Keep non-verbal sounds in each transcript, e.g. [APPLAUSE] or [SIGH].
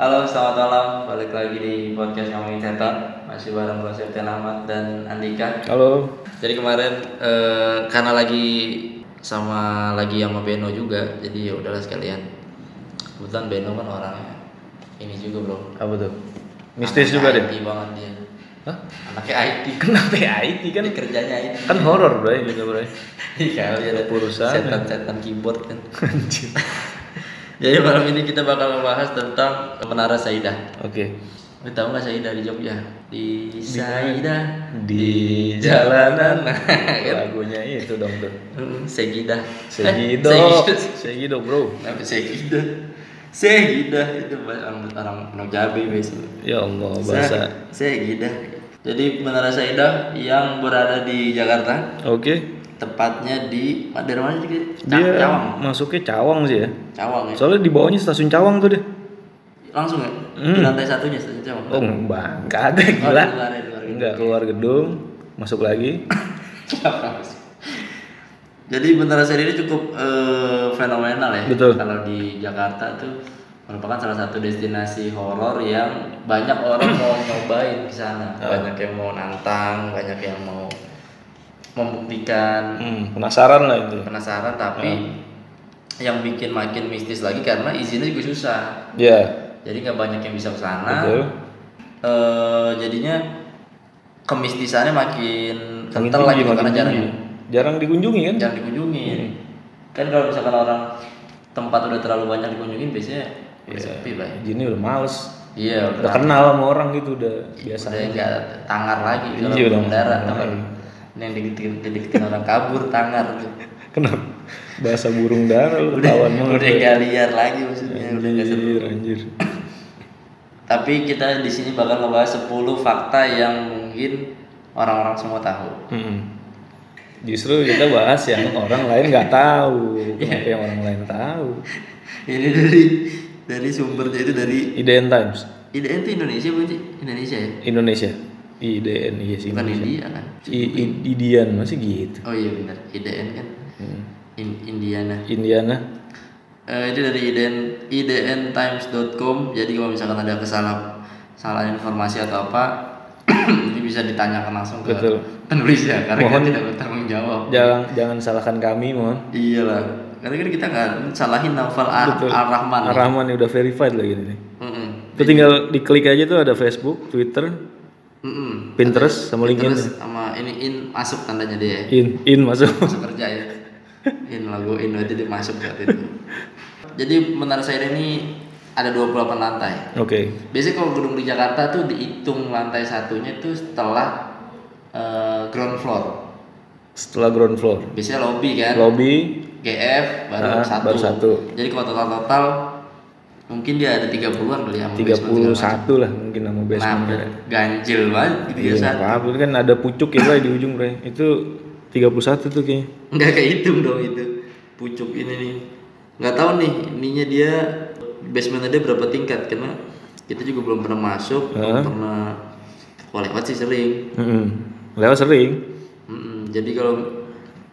Halo, selamat malam. Balik lagi di podcast ngomongin setan. Masih bareng gue Septian Ahmad dan Andika. Halo. Jadi kemarin eh, karena lagi sama lagi sama Beno juga, jadi ya udahlah sekalian. Kebetulan Beno kan orangnya ini juga bro. Apa tuh? Mistis Anaknya juga deh. IT banget dia. Hah? Anaknya IT. [LAUGHS] Kenapa IT kan? Dia kerjanya IT. Kan horor bro juga bro. [LAUGHS] Iya, ada Perusahaan. setan-setan keyboard kan. [LAUGHS] Jadi malam ini kita bakal membahas tentang Menara Saidah. Oke. Lu tahu nggak Saidah di Jogja? Di Saidah Di jalanan. Kan [LAUGHS] Lagunya itu dong tuh. Hmm, Segidah. Segido. Eh, Segido. Segido bro. Kenapa Segidah? Segidah itu orang orang Pulau Jabe biasanya. Ya Allah bahasa. Se- Segidah. Jadi Menara Saidah yang berada di Jakarta, Oke. Tepatnya di dari mana sih? Dia Cawang. masuknya Cawang sih ya. Cawang ya. Soalnya di bawahnya stasiun Cawang tuh deh. Langsung ya? Hmm. Di lantai satunya stasiun Cawang. Oh bang, kagak Oh, gila. di luar ya, di luar. Enggak keluar gedung, masuk lagi. [LAUGHS] Jadi Menara Saidah ini cukup eh, fenomenal ya. Betul. Kalau di Jakarta tuh merupakan salah satu destinasi horor yang banyak orang mau nyobain ke sana. Ah. Banyak yang mau nantang, banyak yang mau membuktikan Hmm, penasaran lah itu. penasaran tapi yang bikin makin mistis lagi karena izinnya juga susah. Ya. Jadi nggak banyak yang bisa ke sana. Betul. Eh, jadinya kemistisannya makin kental lagi makin karena jarang tinggi. Jarang dikunjungi kan? jangan dikunjungi kan kalau misalkan orang tempat udah terlalu banyak dikunjungin biasanya udah Iya. sepi lah ya. Ini udah males. iya Udah kenal sama orang gitu udah biasa. udah nggak tangar lagi Iya, kalau udah yang dideketin, dideketin orang kabur tangar tuh. Kenapa? Bahasa burung dara lu udah ketahuan udah banget. nggak liar lagi maksudnya udah nggak seru Anjir, anjir. tapi kita di sini bakal ngebahas 10 fakta yang mungkin orang-orang semua tahu Mm-mm. Justru kita bahas yang orang lain nggak tahu. [LAUGHS] Iya. Kenapa yang orang lain tahu? ini dari dari sumbernya itu dari IDN Times. IDN itu Indonesia bukan sih Indonesia ya Indonesia. IDN iya sih bukan. India kan I- I- Idian masih gitu. oh iya benar IDN kan Hmm. In- Indiana Indiana. Eh, itu dari idn idntimes.com jadi kalau misalkan ada kesalah salah informasi atau apa [CLEARS THROAT] ini bisa ditanyakan langsung ke Betul. penulis ya karena Mohon- kita tidak bertanggung jawab Jangan jangan salahkan kami, mohon. iyalah karena kan kita nggak salahin novel Ar- Betul. Ar-Rahman ya. Ar-Rahman ya udah verified lagi nih. Mm-mm. Itu tinggal diklik aja tuh ada Facebook, Twitter, Mm-mm. Pinterest sama LinkedIn. Sama ini in masuk tandanya dia In in masuk. masuk kerja ya in logo in berarti dia masuk saat itu jadi menara saya ini ada 28 lantai Oke. Biasanya kalau gedung di Jakarta tuh dihitung lantai satunya tuh setelah eh, ground floor. Setelah ground floor. Biasanya lobby kan, Lobby GF baru Ah, satu. baru satu. Jadi kalau total total mungkin dia ada 30-an kali ya. sama basement segala macam. 31 lah mungkin nama Nah, basement. ganjil banget gitu ya Iya, saat. apa kan ada pucuk ya di ujung Bray. Itu 31 tuh kayaknya. Enggak kehitung dong itu. Pucuk ini nih. Nggak tahu nih ininya dia basementnya dia berapa tingkat karena kita juga belum pernah masuk, belum pernah kalau lewat sih sering. Mm-mm. Lewat sering. Mm-mm, jadi kalau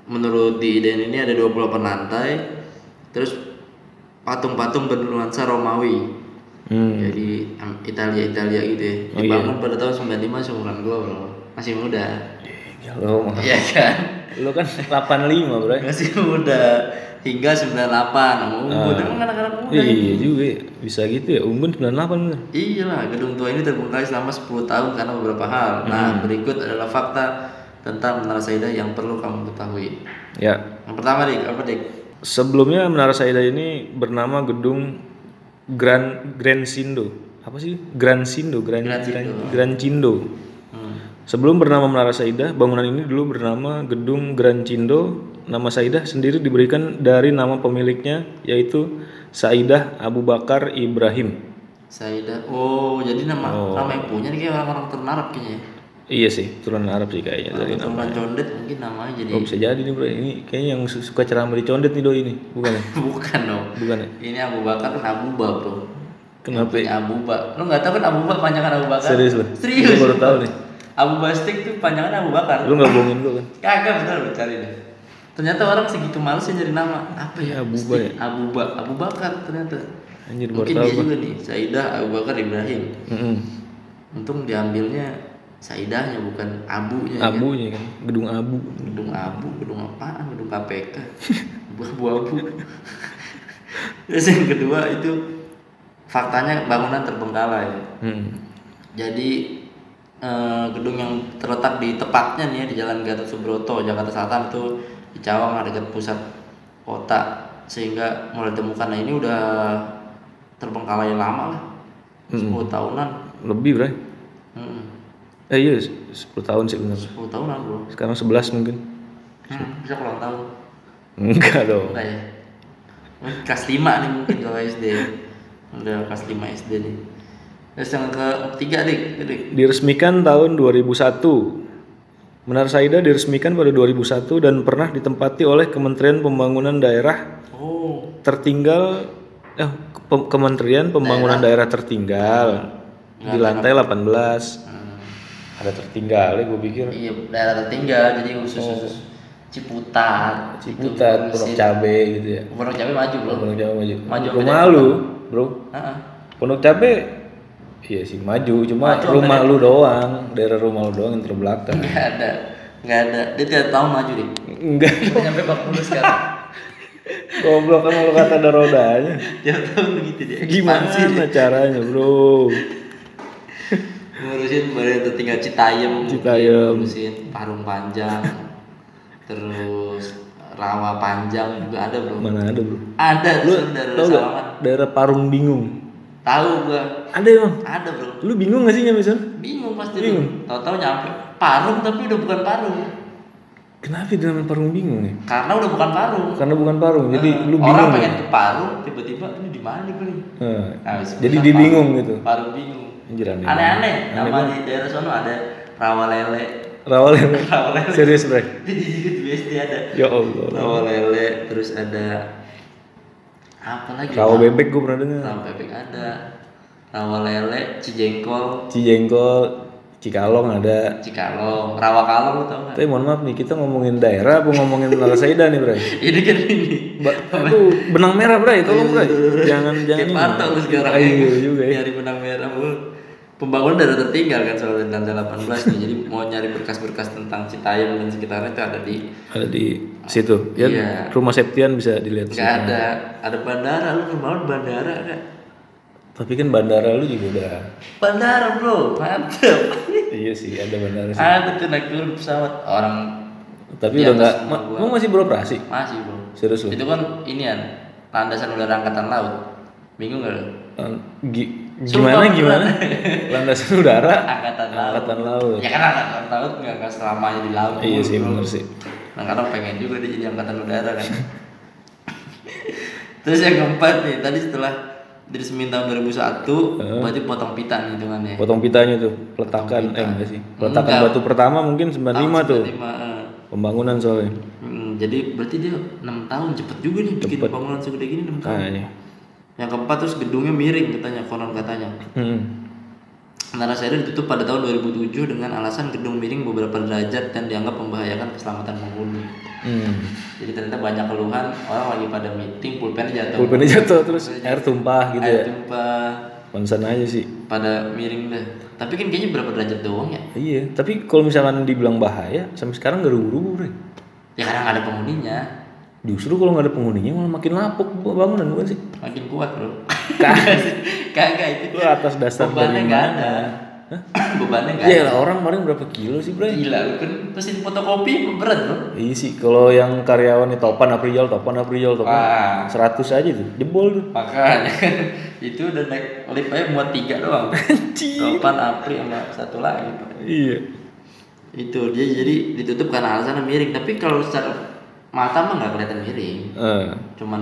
menurut di IDN ini ada 28 lantai, terus patung-patung bernuansa Romawi. Hmm. Jadi Italia Italia gitu ya. Oh, Dibangun pada tahun 95 seumuran gua, Bro. Masih muda. Ya lo. Iya kan? Lo kan 85, Bray. Masih muda. Hingga 98 sama Umbun. Ah. Emang anak-anak muda. Iya juga ya. Bisa gitu ya. Umbun 98 bener. Iya lah, gedung tua ini terbengkalai selama 10 tahun karena beberapa hal. Nah, berikut adalah fakta tentang Menara Saidah yang perlu kamu ketahui. Ya. Yang pertama, Dik, apa, Dik? Sebelumnya Menara Saida ini bernama gedung Grand Grand Sindo. Apa sih? Grand Sindo, Grand Grand. Grand, Grand Cindo. Hmm. Sebelum bernama Menara Saida, bangunan ini dulu bernama Gedung Grand Cindo. Nama Saidah sendiri diberikan dari nama pemiliknya yaitu Saidah Abu Bakar Ibrahim. Saidah. Oh, jadi nama Oh. nama yang punya nih kayak orang-orang turun Arab kayaknya. Iya sih, turunan Arab sih kayaknya dari nama. Turunan condet mungkin namanya jadi Oh bisa jadi nih bro, ini kayaknya yang su- suka ceramah di condet nih doi ini, bukan ya? [LAUGHS] bukan dong. Bukan ya? Ini Abu Bakar kan Abu Ba, Bro. Kenapa? Yang punya Abu Ba. Lu nggak tahu kan Abu Ba panjangan Abu Bakar? Serius lu? Serius. Gua baru tahu nih. [LAUGHS] Abu Bastik tuh panjangan Abu Bakar. Lu nggak bohongin gua kan? [LAUGHS] Kagak bener lu cari deh. Ternyata orang segitu malesnya nyari nama. Apa ya? Abu Mesti Ba ya? Abu Ba, Abu Bakar ternyata. Anjir Mungkin dia gua. juga nih, Saidah Abu Bakar Ibrahim. Mm-mm. Untung diambilnya Saidahnya bukan abunya. kan? Abunya kan, gedung abu. Gedung abu, gedung apaan? Gedung KPK. [LAUGHS] Abu-abu. Terus yang kedua itu faktanya bangunan terbengkalai. Hmm. Jadi eh, gedung yang terletak di tepatnya nih ya, di Jalan Gatot Subroto, Jakarta Selatan itu di Cawang dekat pusat kota sehingga mulai ditemukan. Nah ini udah terbengkalai lama lah, 10 tahunan. Lebih bray. Eh iya 10 tahun sih bener. 10 tahunan bro. Sekarang 11 mungkin. Hmm, bisa ulang tahun. Enggak dong. Enggak ya? Mungkin Kelas 5 nih mungkin kalau SD. Udah kelas 5 SD nih. Terus yang ketiga dik, dik. Diresmikan tahun 2001. Menara Saida diresmikan pada 2001 dan pernah ditempati oleh Kementerian Pembangunan Daerah Oh, tertinggal eh Kementerian Pembangunan Daerah, tertinggal di lantai 18. Ada tertinggal ya gue pikir. iya daerah tertinggal jadi khusus khusus Ciputat. Oh. Ciputat, Itu Pondok Cabe gitu ya. Pondok Cabe maju bro. Pondok Cabe maju. Maju Rumah lu, Bro. Heeh. Pondok Cabe Iya sih maju, cuma Maju, rumah lu doang, daerah rumah lu doang yang terbelakang. Nggak ada, nggak ada. Dia tiap tahun maju deh. Enggak, Udah nyampe 40 sekarang. [LAUGHS] goblok kan lu kata ada rodanya. tiap tahun begitu dia. Gimana dia. caranya, Bro? Ngurusin badan tertinggal Citayam Citayam. ngurusin Parung Panjang terus Rawa Panjang juga ada bro Mana ada, Bro? ada Lu daerah tau gak daerah Parung Bingung? tahu gua Ada emang. ada bro Lu bingung gak sih nyampe sana? bingung pasti Bingung. tahu-tahu nyampe Parung tapi udah bukan Parung Kenapa dinamain Parung Bingung ya? karena udah bukan Parung Karena bukan Parung, jadi Eh, lu bingung. orang ya? pengen ke Parung tiba-tiba ini di mana nih Bro? Nah, jadi dia bingung gitu. Parung bingung Anjir aneh. aneh-aneh Aneh nama di daerah sono ada Rawa Lele Rawa lele. [LAUGHS] Rawa Lele Serius, itu [LAUGHS] di BSD ada Ya Allah. rawa lele terus ada apa lagi Rawa bebek gue pernah dengar. rawa bebek ada rawa lele cijengkol Cijengkol, Cikalong ada. cikalong rawa kalong lu tau gak Tapi mohon maaf nih, kita ngomongin daerah apa ngomongin Menara Saida nih, Bray? [LAUGHS] ini kan ini Ba- Aduh, benang merah, Bray. Tolong, Bray. Jangan jangan. kayak parto lu sekarang Iya juga ya. nyari benang merah mulu pembangunan daerah tertinggal kan soalnya lantai 18 nih jadi mau nyari berkas-berkas tentang Citayam dan sekitarnya itu ada di Ada di situ. Ya, Iya. rumah Septian bisa dilihat situ. ada ada bandara lu lu bandara ada Tapi kan bandara lu juga udah. bandara bro mantep iya sih, ada bandara sih. ada tuh naik turun pesawat orang Tapi di udah nggak. Ma- masih beroperasi? masih bro Serius lu? itu kan ini kan landasan udara angkatan laut bingung gak lu gi- Sumpah, gimana gimana? [LAUGHS] Landasan udara, angkatan laut angkatan laut. ya kan angkatan laut nggak nggak selamanya di laut Iya sih, bener sih. nah kadang pengen juga dia jadi angkatan udara kan [LAUGHS] terus yang keempat nih tadi setelah diresmiin tahun 2001 berarti potong pita nih hitungannya Potong pitanya tuh, peletakan eh enggak sih. Peletakan Enggak. batu pertama mungkin 95 tuh. 95, eh. Pembangunan soalnya. Hmm, jadi berarti dia 6 tahun cepet juga nih bikin bangunan segede gini 6 tahun Kayaknya. Yang keempat terus gedungnya miring katanya konon katanya Hmm. Menara Saida ditutup pada tahun 2007 dengan alasan gedung miring beberapa derajat dan dianggap membahayakan keselamatan penghuni. Hmm. Jadi ternyata banyak keluhan orang lagi pada meeting pulpen jatuh. Pulpennya jatuh terus air tumpah gitu ya. Air tumpah Konsen aja sih. pada miring dah. Tapi kan kayaknya berapa derajat doang ya? Iya, tapi kalau misalkan dibilang bahaya, sampai sekarang gak rubuh-rubuh. Ya karena nggak ada penghuninya, Justru kalau nggak ada penghuninya malah makin lapuk bangunan bukan sih? makin kuat bro. Kagak. [LAUGHS] Kagak itu Lu atas dasar bebannya nggak ada. [COUGHS] bebannya nggak Iya orang kemarin berapa kilo sih, Bre? Gila, lu kan mesin fotokopi berat bro. Iya sih, kalau yang karyawan itu Topan April, Topan April, Topan Wah. 100 aja tuh, jebol tuh. Makanya kan [LAUGHS] itu udah naik lift aja muat tiga doang. [LAUGHS] Topan Apri sama satu lagi. Iya. Itu dia jadi ditutup karena alasan miring. Tapi kalau secara mata mah nggak kelihatan miring. Eh, Cuman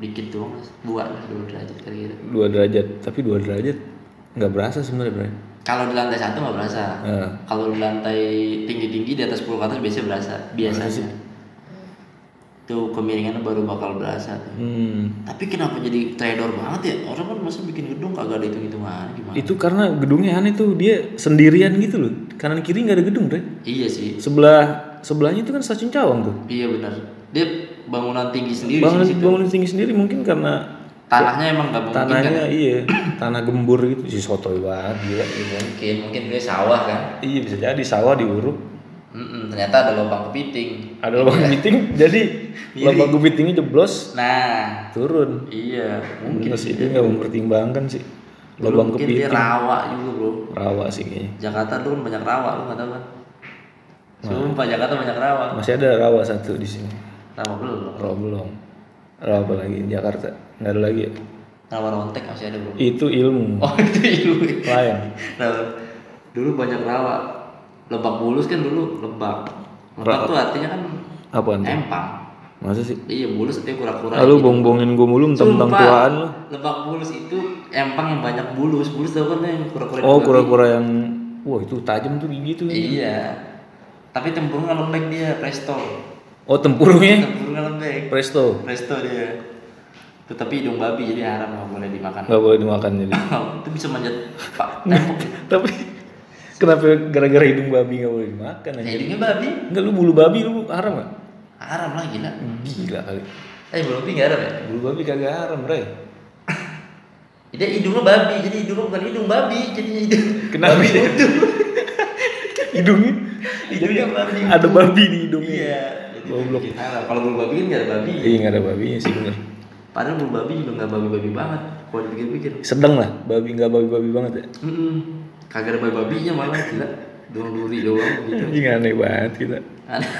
dikit doang mas. Dua lah dua derajat kira-kira. dua derajat, tapi dua derajat nggak berasa sebenarnya, Bre. Kalau di lantai satu nggak berasa. Eh. Kalau di lantai tinggi-tinggi di atas 10 ke atas biasanya berasa. Biasanya. Tuh kemiringannya baru bakal berasa. Hmm. Tapi kenapa jadi trader banget ya? Orang kan masa bikin gedung kagak ada hitung-hitungan gimana? Itu karena gedungnya aneh tuh, dia sendirian gitu loh. Kanan kiri nggak ada gedung, Bre. Iya sih. Sebelah sebelahnya itu kan stasiun Cawang tuh. Iya benar. Dia bangunan tinggi sendiri Bangunan sih bangunan tinggi sendiri mungkin karena tanahnya emang nggak mungkin kan? tanahnya iya tanah gembur gitu. Si sotoy banget gila. Mungkin mungkin dia sawah kan? Iya bisa jadi sawah diuruk. Mm-mm, ternyata ada lubang kepiting. Ada lubang kepiting jadi lubang kepitingnya jeblos. Nah. Turun. Iya mungkin mungkin sih dia. nggak mempertimbangkan sih. Lubang mungkin dia kepiting. rawa juga bro. Rawa sih kayaknya. Jakarta tuh kan banyak rawa lu nggak tahu kan Sumpah Jakarta banyak rawa. Masih ada rawa satu di sini. Rawa belum? Rawa belum. Rawa apa lagi? Jakarta. Nggak ada lagi. Ya rawa rontek masih ada bro. Itu ilmu. Oh [LAUGHS] itu ilmu. Lain. Rawa. dulu banyak rawa. Lebak bulus kan dulu lebak. Lebak tuh artinya kan tuh empang. Masa sih? Iya bulus artinya kura-kura. Lalu bong-bongin gue mulu tentang tuaan lo lebak bulus itu empang yang banyak bulus. Bulus tau kan yang kura-kura oh kura-kura yang wah itu tajam tuh gigi tuh iya tapi tempurungnya lembek dia presto. Oh tempurungnya? Tempurungnya lembek. Presto? Presto dia. Tetapi hidung babi jadi haram nggak boleh dimakan. Nggak boleh dimakan jadi. [LAUGHS] Itu bisa manjat pak [LAUGHS] tapi kenapa gara-gara hidung babi nggak boleh dimakan ya, aja hidungnya babi. Enggak lu bulu babi lu haram gak? haram lah gila. Gila kali. eh belum nggak haram ya? Bulu babi kagak haram, Bre. [LAUGHS] dia hidungnya babi jadi hidungnya bukan hidung babi jadi hidung. Kenapa? babi utuh Hidungnya babi ada babi di hidungnya. iya jadi Goblok. bikin haram kalau bulu babi kan nggak ada babi Iya nggak ada babinya sih bener. padahal bulu babi juga nggak babi babi banget kalau dipikir-pikir Sedang lah, babi nggak babi-babi banget ya. Mm-mm. kagak ada babi babinya malah gila doang duri doang gitu Ini aneh banget kita. Aneh.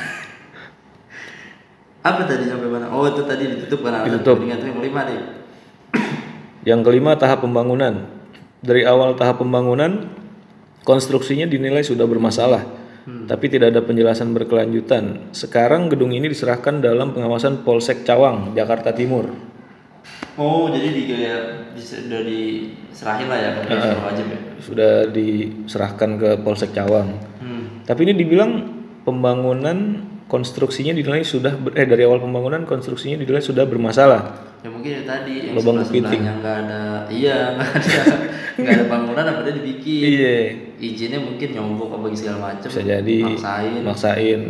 apa tadi sampai mana oh itu tadi ditutup kan Ditutup. Yang kelima nih Yang kelima tahap pembangunan. Dari awal tahap pembangunan, konstruksinya dinilai sudah bermasalah, tapi tidak ada penjelasan berkelanjutan. Sekarang gedung ini diserahkan dalam pengawasan Polsek Cawang, Jakarta Timur. oh jadi di di- sudah diserahin lah ya uh, wajib ya Sudah diserahkan ke Polsek Cawang. hmm. Tapi ini dibilang pembangunan konstruksinya dinilai sudah ber- eh dari awal pembangunan konstruksinya dinilai sudah bermasalah. ya mungkin ya tadi yang Lubang sebelah sebelahnya nggak ada iya nggak ada nggak ada bangunan apa dia dibikin Iya. Izinnya mungkin nyogok apa segala macam Bisa jadi maksain maksain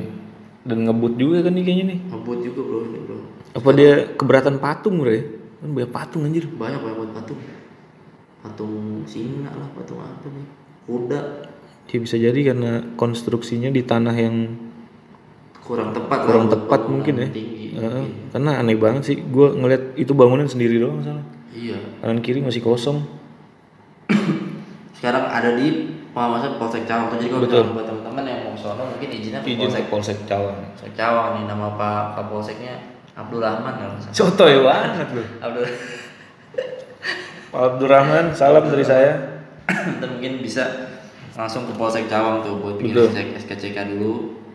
dan ngebut juga kan nih kayaknya nih. ngebut juga bro ini bro Apa dia keberatan patung bro ya? Kan banyak patung anjir. banyak banyak buat patung patung singa lah patung apa nih kuda Ya bisa jadi karena konstruksinya di tanah yang kurang tepat kurang tepat mungkin ya. tinggi Heeh, karena aneh banget sih. Gue ngeliat itu bangunan sendiri doang salah. iya Kanan kiri masih kosong. sekarang ada di pengawasan Polsek Cawang jadi kalau Betul. buat teman-teman yang mau sono mungkin izinnya ke Izin Polsek Polsek Cawang. Polsek Cawang nih nama Pak Kapolseknya Abdul Rahman kalau salah. Cotoy banget lu. Abdul Pak Abdurrahman, salam dari saya. Ntar mungkin bisa langsung ke Polsek Cawang tuh buat bikin Betul. SKCK dulu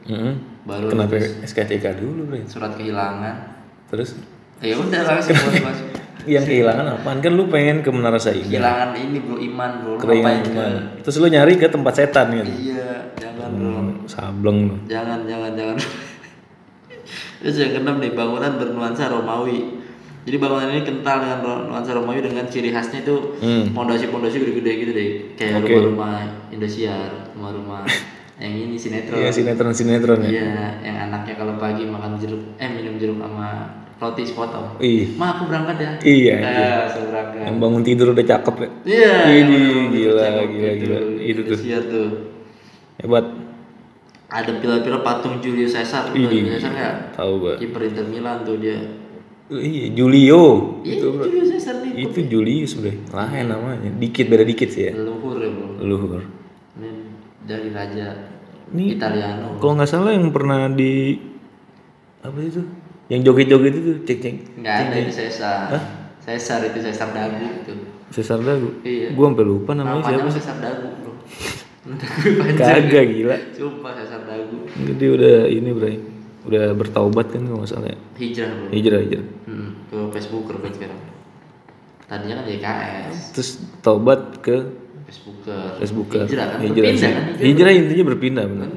Heeh. baru Kenapa terus SKTK dulu, Bre? surat kehilangan Terus ya udah langsung [LAUGHS] masuk yang kehilangan apaan? Kan lu pengen ke Menara Saida. kehilangan ini bro iman bro Lu Keringan ngapain ke- iman. Terus lu nyari ke tempat setan gitu. iya jangan bro Hmm, sableng lu. jangan jangan jangan [LAUGHS] terus yang keenam nih bangunan bernuansa Romawi jadi bangunan ini kental dengan nuansa Romawi dengan ciri khasnya itu Hmm. pondasi-pondasi gede-gede gitu deh kayak Oke. rumah-rumah Indosiar rumah-rumah [LAUGHS] yang ini sinetron Iya sinetron-sinetron ya. Iya, yang anaknya kalau pagi makan jeruk, eh minum jeruk sama roti sepotong. Ih, Ma aku berangkat ya. Iya, Eh, iya. berangkat. yang bangun tidur udah cakep ya. Iya. Ini gila, cakep gila, gitu. gila. Itu tuh. Tuh. Hebat. Ada pilar-pilar patung Julius Caesar. Julius Caesar nggak? tahu gua. Kiper Inter Milan tuh dia. Iya, Julio. Iya, Itu. Julius Caesar nih. Itu Julius bro. Lain namanya. Dikit beda dikit sih ya. Leluhur ya bro. Luhur. Ini dari raja Ini Italiano. Kalau nggak salah yang pernah di apa itu? Yang joget-joget itu cek cek. Nggak ada itu Caesar. Caesar itu Caesar dagu itu. Cesar Dagu. Iya. Gua sampai lupa namanya Namanya siapa. Caesar dagu bro. [LAUGHS] Kagak gila. Sumpah Caesar dagu. Dia udah ini bro. Udah bertaubat kan kalau nggak salah ya. Hijrah bro. Hijrah hijrah. Hmm, ke Facebooker kan sekarang. Tadinya kan YKS, Terus taubat ke Facebooker. Facebooker. Hijrah kan Hijrah, berpindah kan Hijrah intinya berpindah benar.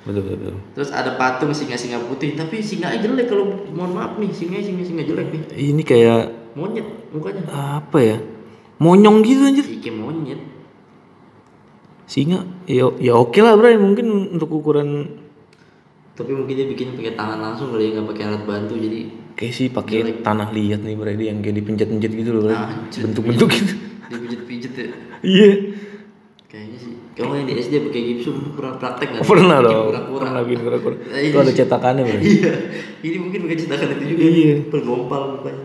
Betul betul. betul. Terus ada patung singa-singa putih, tapi singanya jelek kalau mohon maaf nih, singa singa-singa jelek nih. Ini kayak Monyet mukanya. apa ya? Monyong gitu anjir. Ih, kayak monyet. Singa. Ya ya oke lah bro. Mungkin untuk ukuran Tapi mungkin dia bikin pakai tangan langsung kali ya nggak pakai alat bantu jadi Kayak sih pakai tanah liat nih berarti yang kayak dipencet-pencet gitu loh. Anjir. Bentuk-bentuk gitu. dipijet-pijet ya. Iya. Sih. Kamu yang di SD pakai gipsum pernah praktek nggak? Pernah Bikin dong. Kura-kura. Pernah bikin kura-kura. Itu ada cetakannya, Bre. Iya. Ini mungkin pakai cetakan itu juga. Iya. Pergompal mukanya.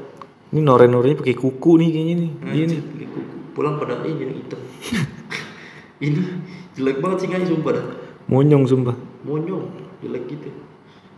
Ini noren-norennya pakai kuku nih kayaknya nih. Iya nih. Pakai kuku. Pulang pada ini yang hitam. [LAUGHS] ini jelek banget sih guys sumpah dah. Monyong sumpah. Monyong, jelek gitu.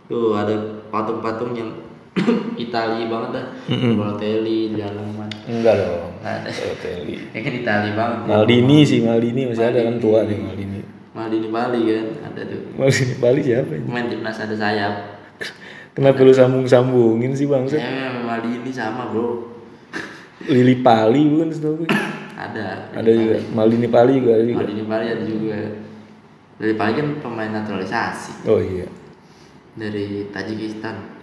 Tuh ada patung-patung yang [COUGHS] Itali banget dah. Balotelli di halaman. Enggak dong. Ada. Balotelli. [LAUGHS] Ya kan Itali banget. Maldini sih, Maldini masih ada kan tua nih Maldini. Maldini Bali kan ada tuh. Maldini Bali siapa ini? Main timnas ada sayap. [LAUGHS] Kenapa lu sambung-sambungin sih bang? Saya Maldini sama bro. [LAUGHS] Lili Pali bukan setahu gue. Ada. Ada juga. Maldini Pali juga ada juga. Maldini Bali ada juga. Dari Bali kan pemain naturalisasi Oh iya. dari Tajikistan.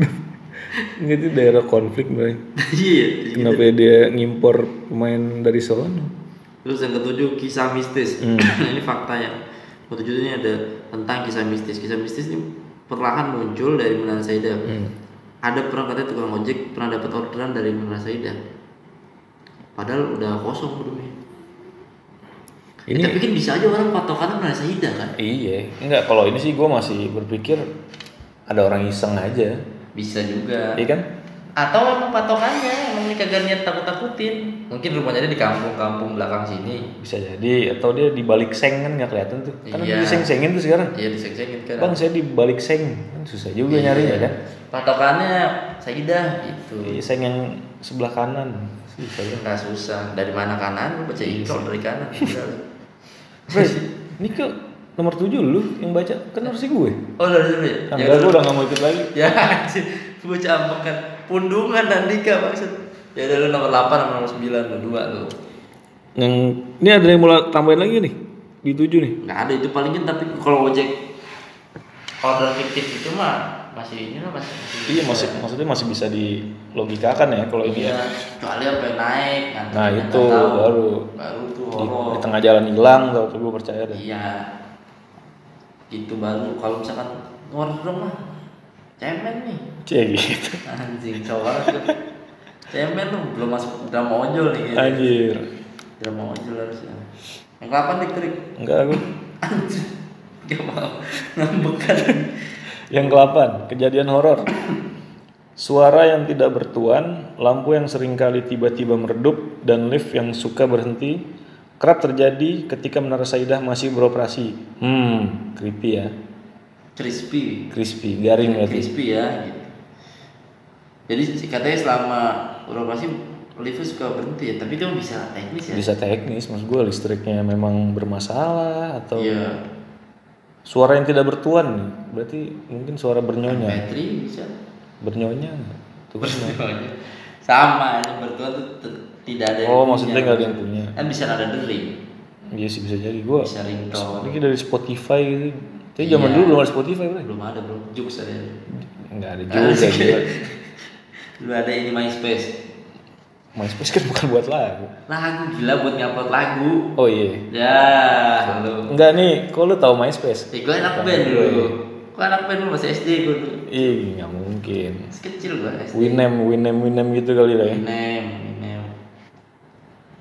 [LAUGHS] Enggak itu daerah konflik bang. [LAUGHS] Iya. Kenapa dia ngimpor pemain dari sono? Terus yang ketujuh kisah mistis. Hmm. [LAUGHS] ini fakta yang ketujuh ini ada tentang kisah mistis. Kisah mistis ini perlahan muncul dari Menara Saida. Hmm. Ada pernah katanya tukang ojek pernah dapat orderan dari Menara Saida. Padahal udah kosong belumnya. Ini Ya, tapi kan bisa aja orang patokannya Menara Saida kan? iya. Enggak kalau ini sih gue masih berpikir ada orang iseng aja. Bisa juga. Iya kan? Atau emang patokannya emang ini kagak niat takut-takutin. Mungkin rumahnya dia di kampung-kampung belakang sini. Bisa jadi atau dia di balik seng kan nggak kelihatan tuh. Kan Iya. di seng-sengin tuh sekarang. Iya disek-sekin kan. Bang saya di balik seng kan susah juga Iya. nyarinya kan. Patokannya Saida gitu. Di seng yang sebelah kanan. Susah. Nggak susah. Dari mana kanan? Baca iklan dari kanan. [LAUGHS] Bre, ini ke nomor 7 lu yang baca kan harusnya gue. oh dulu ya? Nah, enggak, gue udah gak mau ikut lagi. Ya anjir. Bocah ambek kan. Pundungan Andika maksud. Ya udah lu nomor 8 sama nomor 9 lu dua lu. Yang ini ada yang mulai tambahin lagi nih di 7 nih. Nggak ada itu paling kan tapi kalau ojek order fiktif itu mah masih ini lah masih, masih Iya masih maksudnya masih bisa dilogikakan ya kalau ini ya. Kecuali yang naik Nah itu tahu. baru baru tuh di, horor di tengah jalan hilang kalau gue percaya deh. iya itu baru kalau misalkan luar mah cemen nih Cek gitu. anjing tuh. cemen lu belum masuk drama ojol nih kayaknya. Anjir. drama ojol harusnya yang kapan dik trik Enggak gue. anjir gak mau ngambekan Yang ke-8, kejadian horor. Suara yang tidak bertuan, lampu yang sering kali tiba-tiba meredup, dan lift yang suka berhenti kerap terjadi ketika Menara Saidah masih beroperasi. Hmm, creepy ya. crispy Crispy, garing berarti. crispy ya gitu. Jadi katanya selama beroperasi liftnya suka berhenti ya, tapi itu bisa teknis ya. Bisa teknis, maksud gue listriknya memang bermasalah atau Iya. suara yang tidak bertuan nih. Berarti mungkin suara bernyonya. Battery bisa. Bernyonya. Tuh kan. Sama ini bertuan tuh t- tidak ada. yang Oh, maksudnya nggak ada yang punya. Kan bisa ada dering, Iya sih bisa jadi gua. bisa ringtone. Ini dari Spotify gitu. Tapi zaman Iya. dulu belum ada Spotify, Bro. Belum ada bro, Jux ada. Enggak ada Ada juga sih. gila. [LAUGHS] Dulu ada ini MySpace. MySpace kan bukan buat lagu. Lagu gila buat ngupload lagu. Oh iya. Ya, lu. Enggak nih, kok lu tahu MySpace? Eh, gue anak band dulu. Gue anak band masih SD gue dulu. Ih, nggak mungkin. Masih kecil gue SD. Winem, Winem, Winem gitu kali lah ya. Inem, Inem.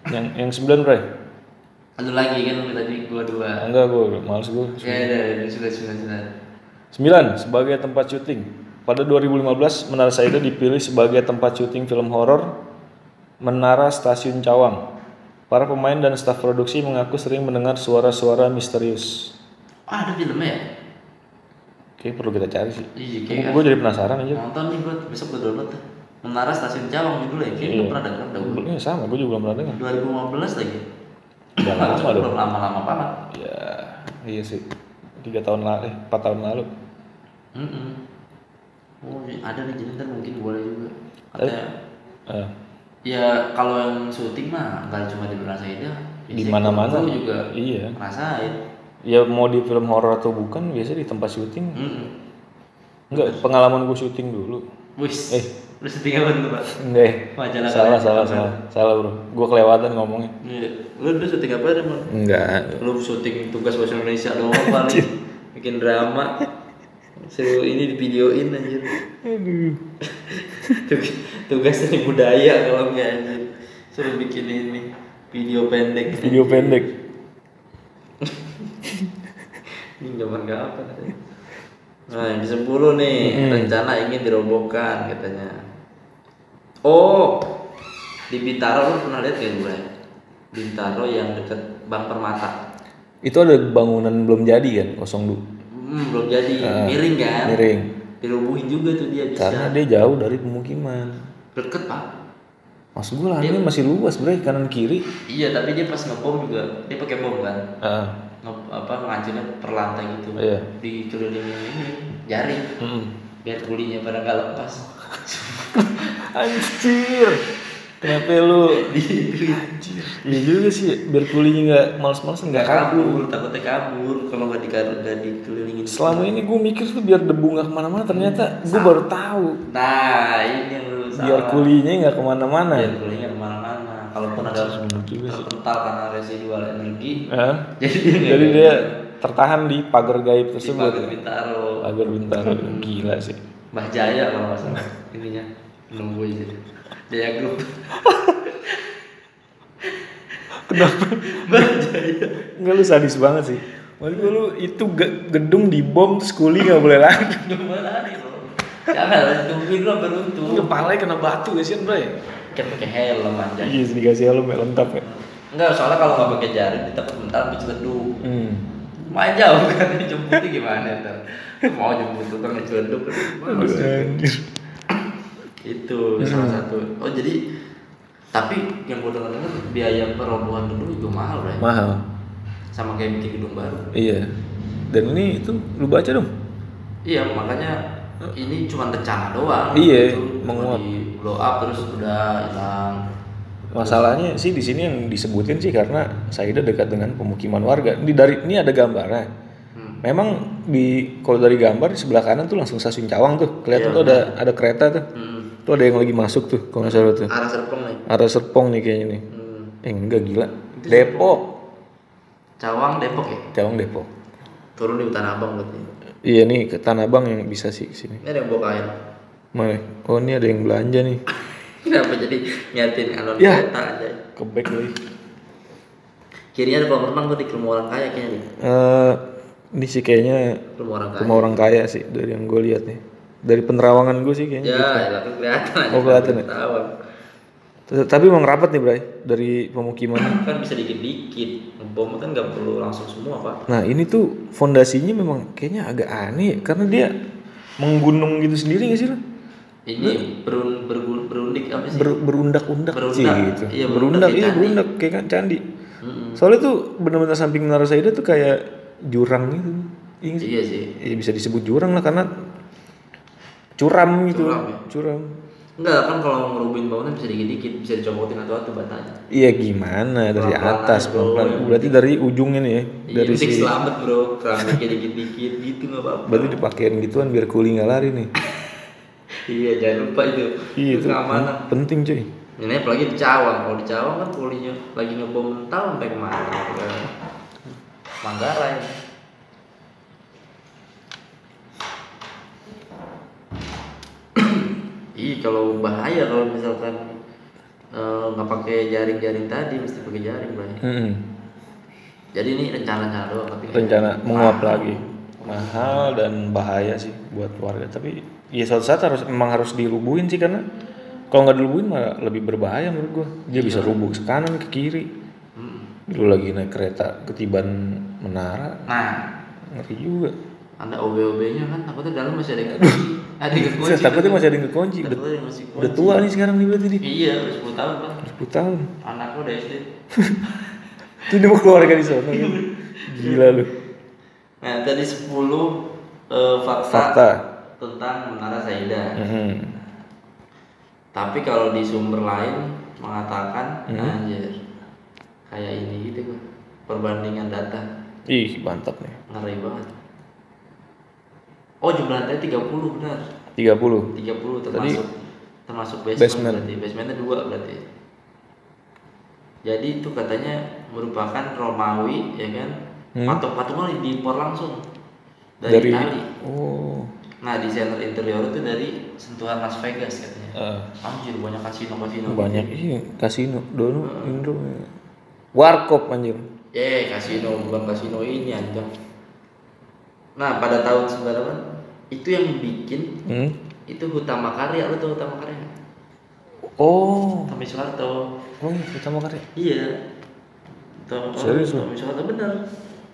Yang yang sembilan, Bro. Satu lagi kan lu tadi gue dua. Enggak, gua males gua. Ya udah, udah, sudah, sudah, sudah. Sembilan, sebagai tempat syuting. Pada 2015, Menara Saida dipilih sebagai tempat syuting film horor Menara Stasiun Cawang. Para pemain dan staf produksi mengaku sering mendengar suara-suara misterius. Oh, ada filmnya ya? Oke, perlu kita cari sih. Iya, Gue jadi penasaran aja. nonton nih gue besok gue download tuh. Menara Stasiun Cawang judulnya, kayaknya Iya. pernah denger dah gue. Iya sama, gue juga belum pernah dengar. 2015 lagi. Udah [LAUGHS] lama dong. Belum lama-lama banget. Ya, iya sih. Tiga tahun lalu, eh, empat tahun lalu. Mm Oh, ada nih jadi ntar mungkin boleh juga. Katanya, Eh, ya kalau yang syuting mah nggak cuma di Menara Saida. di mana-mana. Juga Iya. ngerasain. Ya mau di film horor atau bukan, biasanya di tempat syuting. Mm Enggak, pengalaman gue syuting dulu. Wis, Eh. Lu syuting apa dulu pak? Enggak. Majalah Salah, kalian. salah, salah. Salah, Bro. Gue kelewatan ngomongnya. Iya. Lu dulu syuting apa emang? Enggak. Lu syuting tugas bahasa Indonesia doang paling. bikin drama suruh ini di videoin anjir Aduh. Tug- tugas seni budaya kalau enggak anjir suruh bikin ini video pendek Video pendek. ini zaman kapan katanya nah yang di 10 nih rencana ingin dirobohkan katanya oh di Bintaro lu pernah lihat gak gue Bintaro yang deket Bank Permata Itu ada bangunan belum jadi kan, kosong dulu. hmm, belum jadi miring kan Miring. dirubuhin juga tuh dia bisa Karena dia jauh dari pemukiman. deket pak Maksud gue lahannya masih luas bre kanan kiri. iya tapi dia pas ngebom juga dia pakai bom kan. Nge- apa ngancurin per lantai gitu Iya. dikelilingin ini jaring Mm-mm. biar kulinya pada nggak lepas [LAUGHS] Anjir. Kenapa lu? Anjir. Iya juga sih, biar kulinya nggak males-malesan nggak kabur. kabur takutnya kabur kalau nggak dikar- nggak dikelilingin Selama ini gue mikir tuh biar debu nggak ke mana-mana, ternyata gue baru tahu. nah ini yang lu Biar salah kulinya nggak ke mana-mana. biar kulinya ke mana-mana kalaupun ada Bener juga sih. terpental karena residual energi Hah? [LAUGHS] jadi dia Jadi dia tertahan di pagar gaib tersebut. dipakai Bintaro Pagar bintaro, gila sih. Mbah Jaya kalau nggak salah ininya nunggu aja Jaya Group Kenapa? Mbah Jaya Enggak lu sadis banget sih. Maksud gua lu itu ge- gedung dibom terus kuli nggak boleh lari. [LAUGHS] gimana nih bro jangan lah tungguin lo beruntung Kepalanya kena batu ya sih, Bray. kan pakai helm aja Iya, sih dikasih helm ya, lengkap ya. enggak soalnya kalau nggak pakai jaring kita bentar habis leduk Hmm. Main jauh kan [LAUGHS] jemputnya gimana ntar mau jemput tukang anjir. itu salah satu oh jadi tapi yang gue dengar dengar biaya perobohan gedung juga mahal right? Mahal. sama kayak bikin gedung baru Iya. Dan ini itu lu baca dong. iya makanya ini cuma rencana doang Iya, gitu. Menguap. di blow up terus udah hilang Masalahnya sih di sini yang disebutin sih karena Saida dekat dengan pemukiman warga. Ini dari ini ada gambarnya. Hmm. Memang di kalau dari gambar di sebelah kanan tuh langsung stasiun Cawang tuh. Kelihatan Iya, tuh ada ada kereta tuh. Hmm. Tuh ada yang lagi masuk tuh kalau nggak salah tuh. arah serpong nih Arah Serpong nih kayaknya nih. hmm. Eh enggak gila. Depok. Cawang Depok ya Cawang Depok. turun di Tanah Abang berarti Iya nih ke Tanah Abang yang bisa sih sini. ini ada yang bawa kain Mai. Oh ini ada yang belanja nih. [LAUGHS] kenapa jadi nyatin alon Ya. kereta aja Kebek lagi. kirinya ada kolam renang tuh di rumah orang kaya kayaknya nih Eh ini sih kayaknya rumah orang kaya rumah orang kaya sih dari yang gue lihat nih. Dari penerawangan gue sih kayaknya. ya elah kan kelihatan aja Oh, kelihatan ya? Tapi emang rapat nih Bray dari pemukiman. [CLEARS THROAT] kan bisa dikit-dikit ngebom kan nggak perlu langsung semua pak Nah ini tuh fondasinya memang kayaknya agak aneh ya, karena dia menggunung gitu sendiri gak sih lo? Ini berun, bergun- berundik apa sih Ber- berundak-undak Berundak. sih gitu. Iya, berundak, berundak iya berundak kayak kan candi. Mm-mm. Soalnya tuh benar-benar samping Menara Saida tuh kayak jurang gitu. Iya sih? iya sih Ya, bisa disebut jurang lah karena curam gitu. Curam ya? Curam. enggak kan kalau ngerubuhin bangunan bisa dikit-dikit bisa dicopotin atau atau batanya Iya gimana dari atas pelan-pelan. Berarti dari ujungnya nih ya. iya Dari si selamat bro keramiknya dikit-dikit gitu nggak apa-apa berarti dipakein gituan biar kuli nggak lari nih. [LAUGHS] iya jangan lupa itu Iya itu itu keamanan penting cuy. ini apalagi di Cawang kalau di Cawang kan kulinya lagi ngebom mental sampai ke mana ke Manggarai [CLEARS THROAT] Ih kalau bahaya kalau misalkan eh, nggak pakai jaring-jaring tadi mesti pakai jaring bro. Mm-mm. Jadi ini rencana-rencana doang tapi Rencana menguap lagi. Mahal dan bahaya sih buat warga. Tapi ya suatu saat harus memang harus dirubuhin sih karena kalau nggak dirubuhin malah lebih berbahaya menurut gua. Dia bisa rubuh ke kanan ke kiri. Dulu lagi naik kereta ketiban menara Nah ngeri juga. ada OB-OB-nya kan takutnya dalam masih ada yang [LAUGHS] kekunci. ada yang kekunci. Takutnya masih ada yang kekunci. Udah, tua nih sekarang nih berarti nih. Iya udah 10 tahun bang. 10 tahun. Anak lo udah SD. [LAUGHS] Itu dia mau keluarga di sana. kan? [LAUGHS] Gila lu. Nah tadi 10 eh, fakta, Fakta. Tentang Menara Saida. Mhm. Tapi kalau di sumber lain mengatakan Hmm. anjir kayak ini gitu kan perbandingan data Ih, mantap nih. ngeri banget. Oh jumlah lantai 30 benar. 30. 30 termasuk Tadi termasuk basement, basement. berarti. Basementnya dua berarti. Jadi itu katanya merupakan Romawi ya kan. Hmm. Patung-patungnya diimpor langsung. dari, Dari- Itali. Oh. Nah desainer interior itu dari sentuhan Las Vegas katanya. eh, Anjir banyak kasino-kasino. banyak iya kasino dono Indo warkop anjir Eh kasino bukan kasino ini anjing. Nah pada tahun 98 itu yang bikin hmm? itu Hutama Karya lu tau Hutama Karya? oh Tommy Soeharto. oh iya utama karya Iya. Tuh, Serius? Tommy Soeharto bener.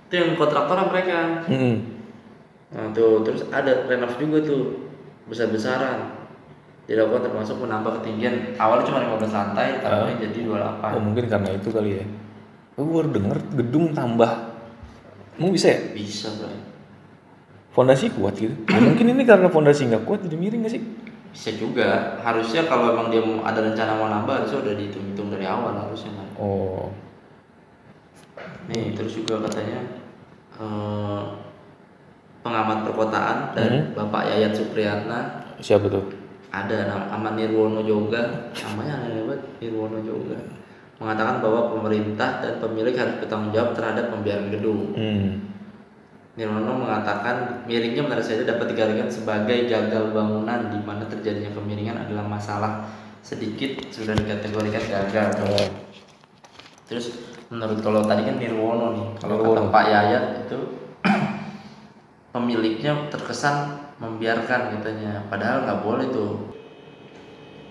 Itu yang kontraktor mereka. hmm. Nah tuh terus ada renov juga tuh besar-besaran. Dilakukan termasuk menambah ketinggian. Awalnya cuma 15 lantai tapi jadi 28 oh mungkin karena itu kali ya. Oh, gue baru denger gedung tambah. Mau bisa ya? Bisa bro fondasi kuat gitu. Ya, mungkin ini karena fondasi nggak kuat jadi miring gak sih? Bisa juga. Harusnya kalau emang dia mau ada rencana mau nambah harusnya udah dihitung-hitung dari awal harusnya kan oh. Nih terus juga katanya eh, pengamat perkotaan dan Bapak Yayat Supriyatna. Siapa tuh? Ada nama Aman Nirwono Yoga. Namanya aneh banget Nirwono Yoga. Mengatakan bahwa pemerintah dan pemilik harus bertanggung jawab terhadap pembiaran gedung. Hmm. Nirwono mengatakan miringnya menurut saya dapat dikategorikan sebagai gagal bangunan di mana terjadinya kemiringan adalah masalah sedikit sudah dikategorikan gagal. Terus menurut kalau tadi kan Nirwono nih, kalau kata. Pak Yayat itu [CLEARS THROAT] pemiliknya terkesan membiarkan katanya, padahal nggak boleh tuh.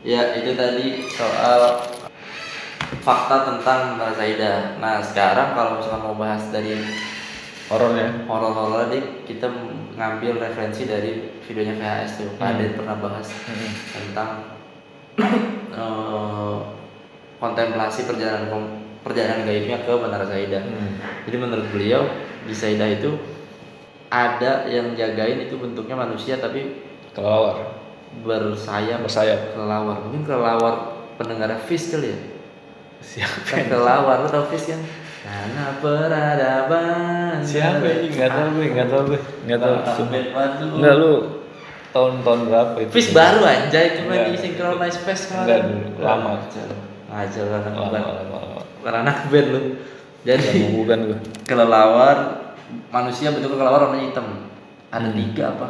Ya itu tadi soal fakta tentang Mbak Zaida. Nah sekarang kalau misalkan mau bahas dari horor ya horor-horor dik kita ngambil referensi dari videonya VHS tuh Pak Aden pernah bahas tentang [COUGHS] eh, kontemplasi perjalanan perjalanan gaibnya ke Menara Saida. Hmm. Jadi menurut beliau di Saida itu ada yang jagain itu bentuknya manusia tapi kelawar bersayap bersayap. kelelawar. Mungkin kelelawar pendengar Fish kali ya? Siapa kan kelelawar lo tau Fish kan? Karena peradaban. Siapa ini? Nggak tahu gue nggak tahu gue nggak tahu. Waduh. nggak lu tahun-tahun berapa itu? Fish baru anjay. Cuma Enggak. di synchronize Enggak, dulu. Lama. Ngajar anak lama lama lama. Anak band lu. Jadi bukan gue kelelawar Manusia bentuk kelelawar warnanya hitam. Ada Hmm. tiga apa?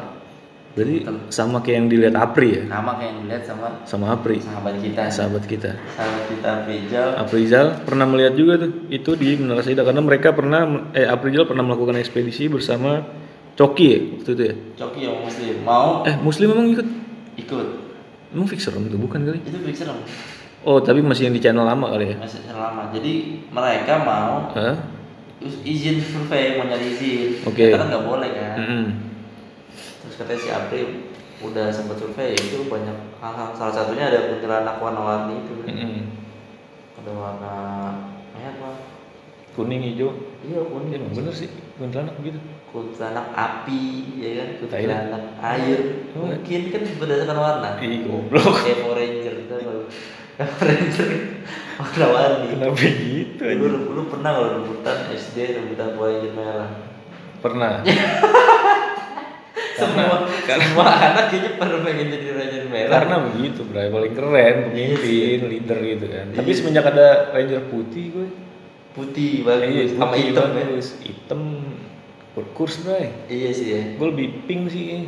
Berarti sama kayak yang dilihat Apri ya? Nama kayak yang dilihat sama sama Apri. sahabat kita. Sahabat kita. Sahabat kita Pejal Aprizal pernah melihat juga tuh itu di Menara Saida karena mereka pernah eh Aprizal pernah melakukan ekspedisi bersama Coki ya waktu itu ya? Coki yang muslim. Mau? Eh Muslim emang ikut? Ikut. Emang fix serem tuh bukan kali? Itu fix serem. Oh tapi masih yang di channel lama kali ya? Masih lama. Jadi mereka mau Hah? Izin survei mau nyari izin. Oke. Kita kan nggak boleh kan. Mm-mm. terus katanya si April udah sempat survei itu banyak hal-hal. Salah satunya ada kuntilanak warna-warni itu. Mm-mm. ada warna merah apa? Kuning hijau. Iya ya, kuning. Emang bener sih kuntilanak begitu kuntilanak api ya kan? Kuntilanak air. Oh. mungkin kan berdasarkan warna. Ih, goblok. kayak Power Ranger itu Power Ranger warna-warni kenapa gitu lu, lu pernah kalau rebutan SD rebutan Power merah pernah. [LAUGHS] Semua semua anak kayaknya pernah pengen jadi Ranger merah. Karena begitu bro paling keren pemimpin leader gitu kan. Tapi semenjak ada ranger putih gue. Putih iya, bagus sama putih hitam ya. bagus. Hitam kurs bro iya sih ya. Gue lebih pink sih [LAUGHS]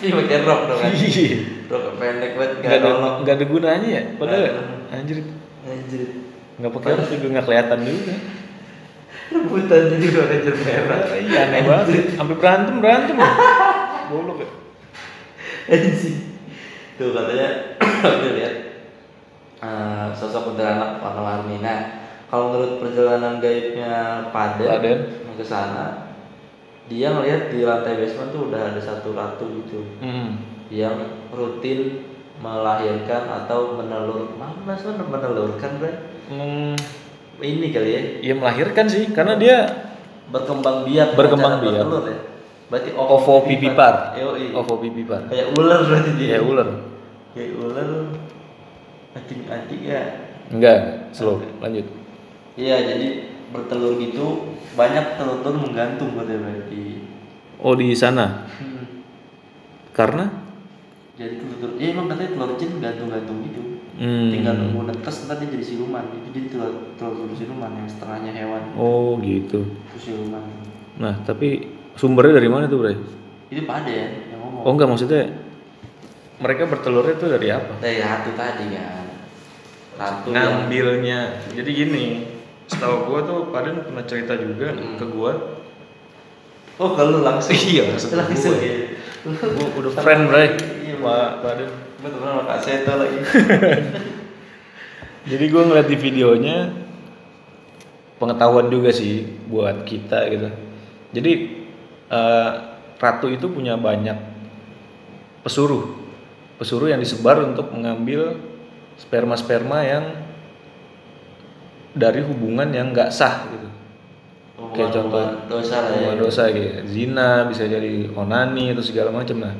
ini pakai rok dong kan? Iya. Rok pendek banget nggak gak ada nolong nggak ada gunanya ya? Padahal Nggak anjir. Anjir. Nggak pakai rok juga nggak kelihatan juga. Rebutan jadi Ranger merah iya aneh banget. Sampai berantem berantem goblok ya. Anjir tuh katanya [CLEARS THROAT] aku lihat. Eh, sosok kuntilanak warna-warni. Nah kalau menurut perjalanan gaibnya Paden Paden. ke sana dia ngelihat di lantai basement tuh udah ada satu ratu gitu. Hmm. yang rutin melahirkan atau menelur mana sih menelurkan bre? Hmm, ini kali ya. Ya melahirkan sih karena dia berkembang biak Berkembang biak. bertelur ya. Berarti ovo pipipar ovo pipipar kayak ular berarti dia. Ya ular. Kayak ular. Anjing-anjing ya. Enggak slow lanjut. Iya jadi bertelur gitu banyak telur-telur menggantung katanya berarti oh di sana hmm. karena jadi telur-telur iya emang katanya telur jin gantung-gantung gitu hmm. tinggal nunggu netes dia jadi siluman itu jadi telur telur telur siluman yang setengahnya hewan oh gitu itu siluman nah tapi Sumbernya dari mana tuh, Bray? Itu pada ya yang ngomong. Oh enggak maksudnya mereka bertelurnya tuh dari apa? Dari ratu tadi kan. Ratu yang Ngambilnya. Jadi gini, setahu gua tuh Paden pernah cerita juga ke gua. Oh kalau langsung Iya, langsung langsung gua. ya. Gua udah friend, Bray. Iya, Pak Paden. Gue temen sama Kak Seto lagi. [LAUGHS] Jadi gue ngeliat di videonya pengetahuan juga sih buat kita gitu. Jadi eh, ratu itu punya banyak pesuruh, pesuruh yang disebar untuk mengambil sperma-sperma yang dari hubungan yang nggak sah gitu. Kayak contoh Hubungan dosa lah ya. hubungan dosa gitu, zina bisa jadi onani atau segala macam nah.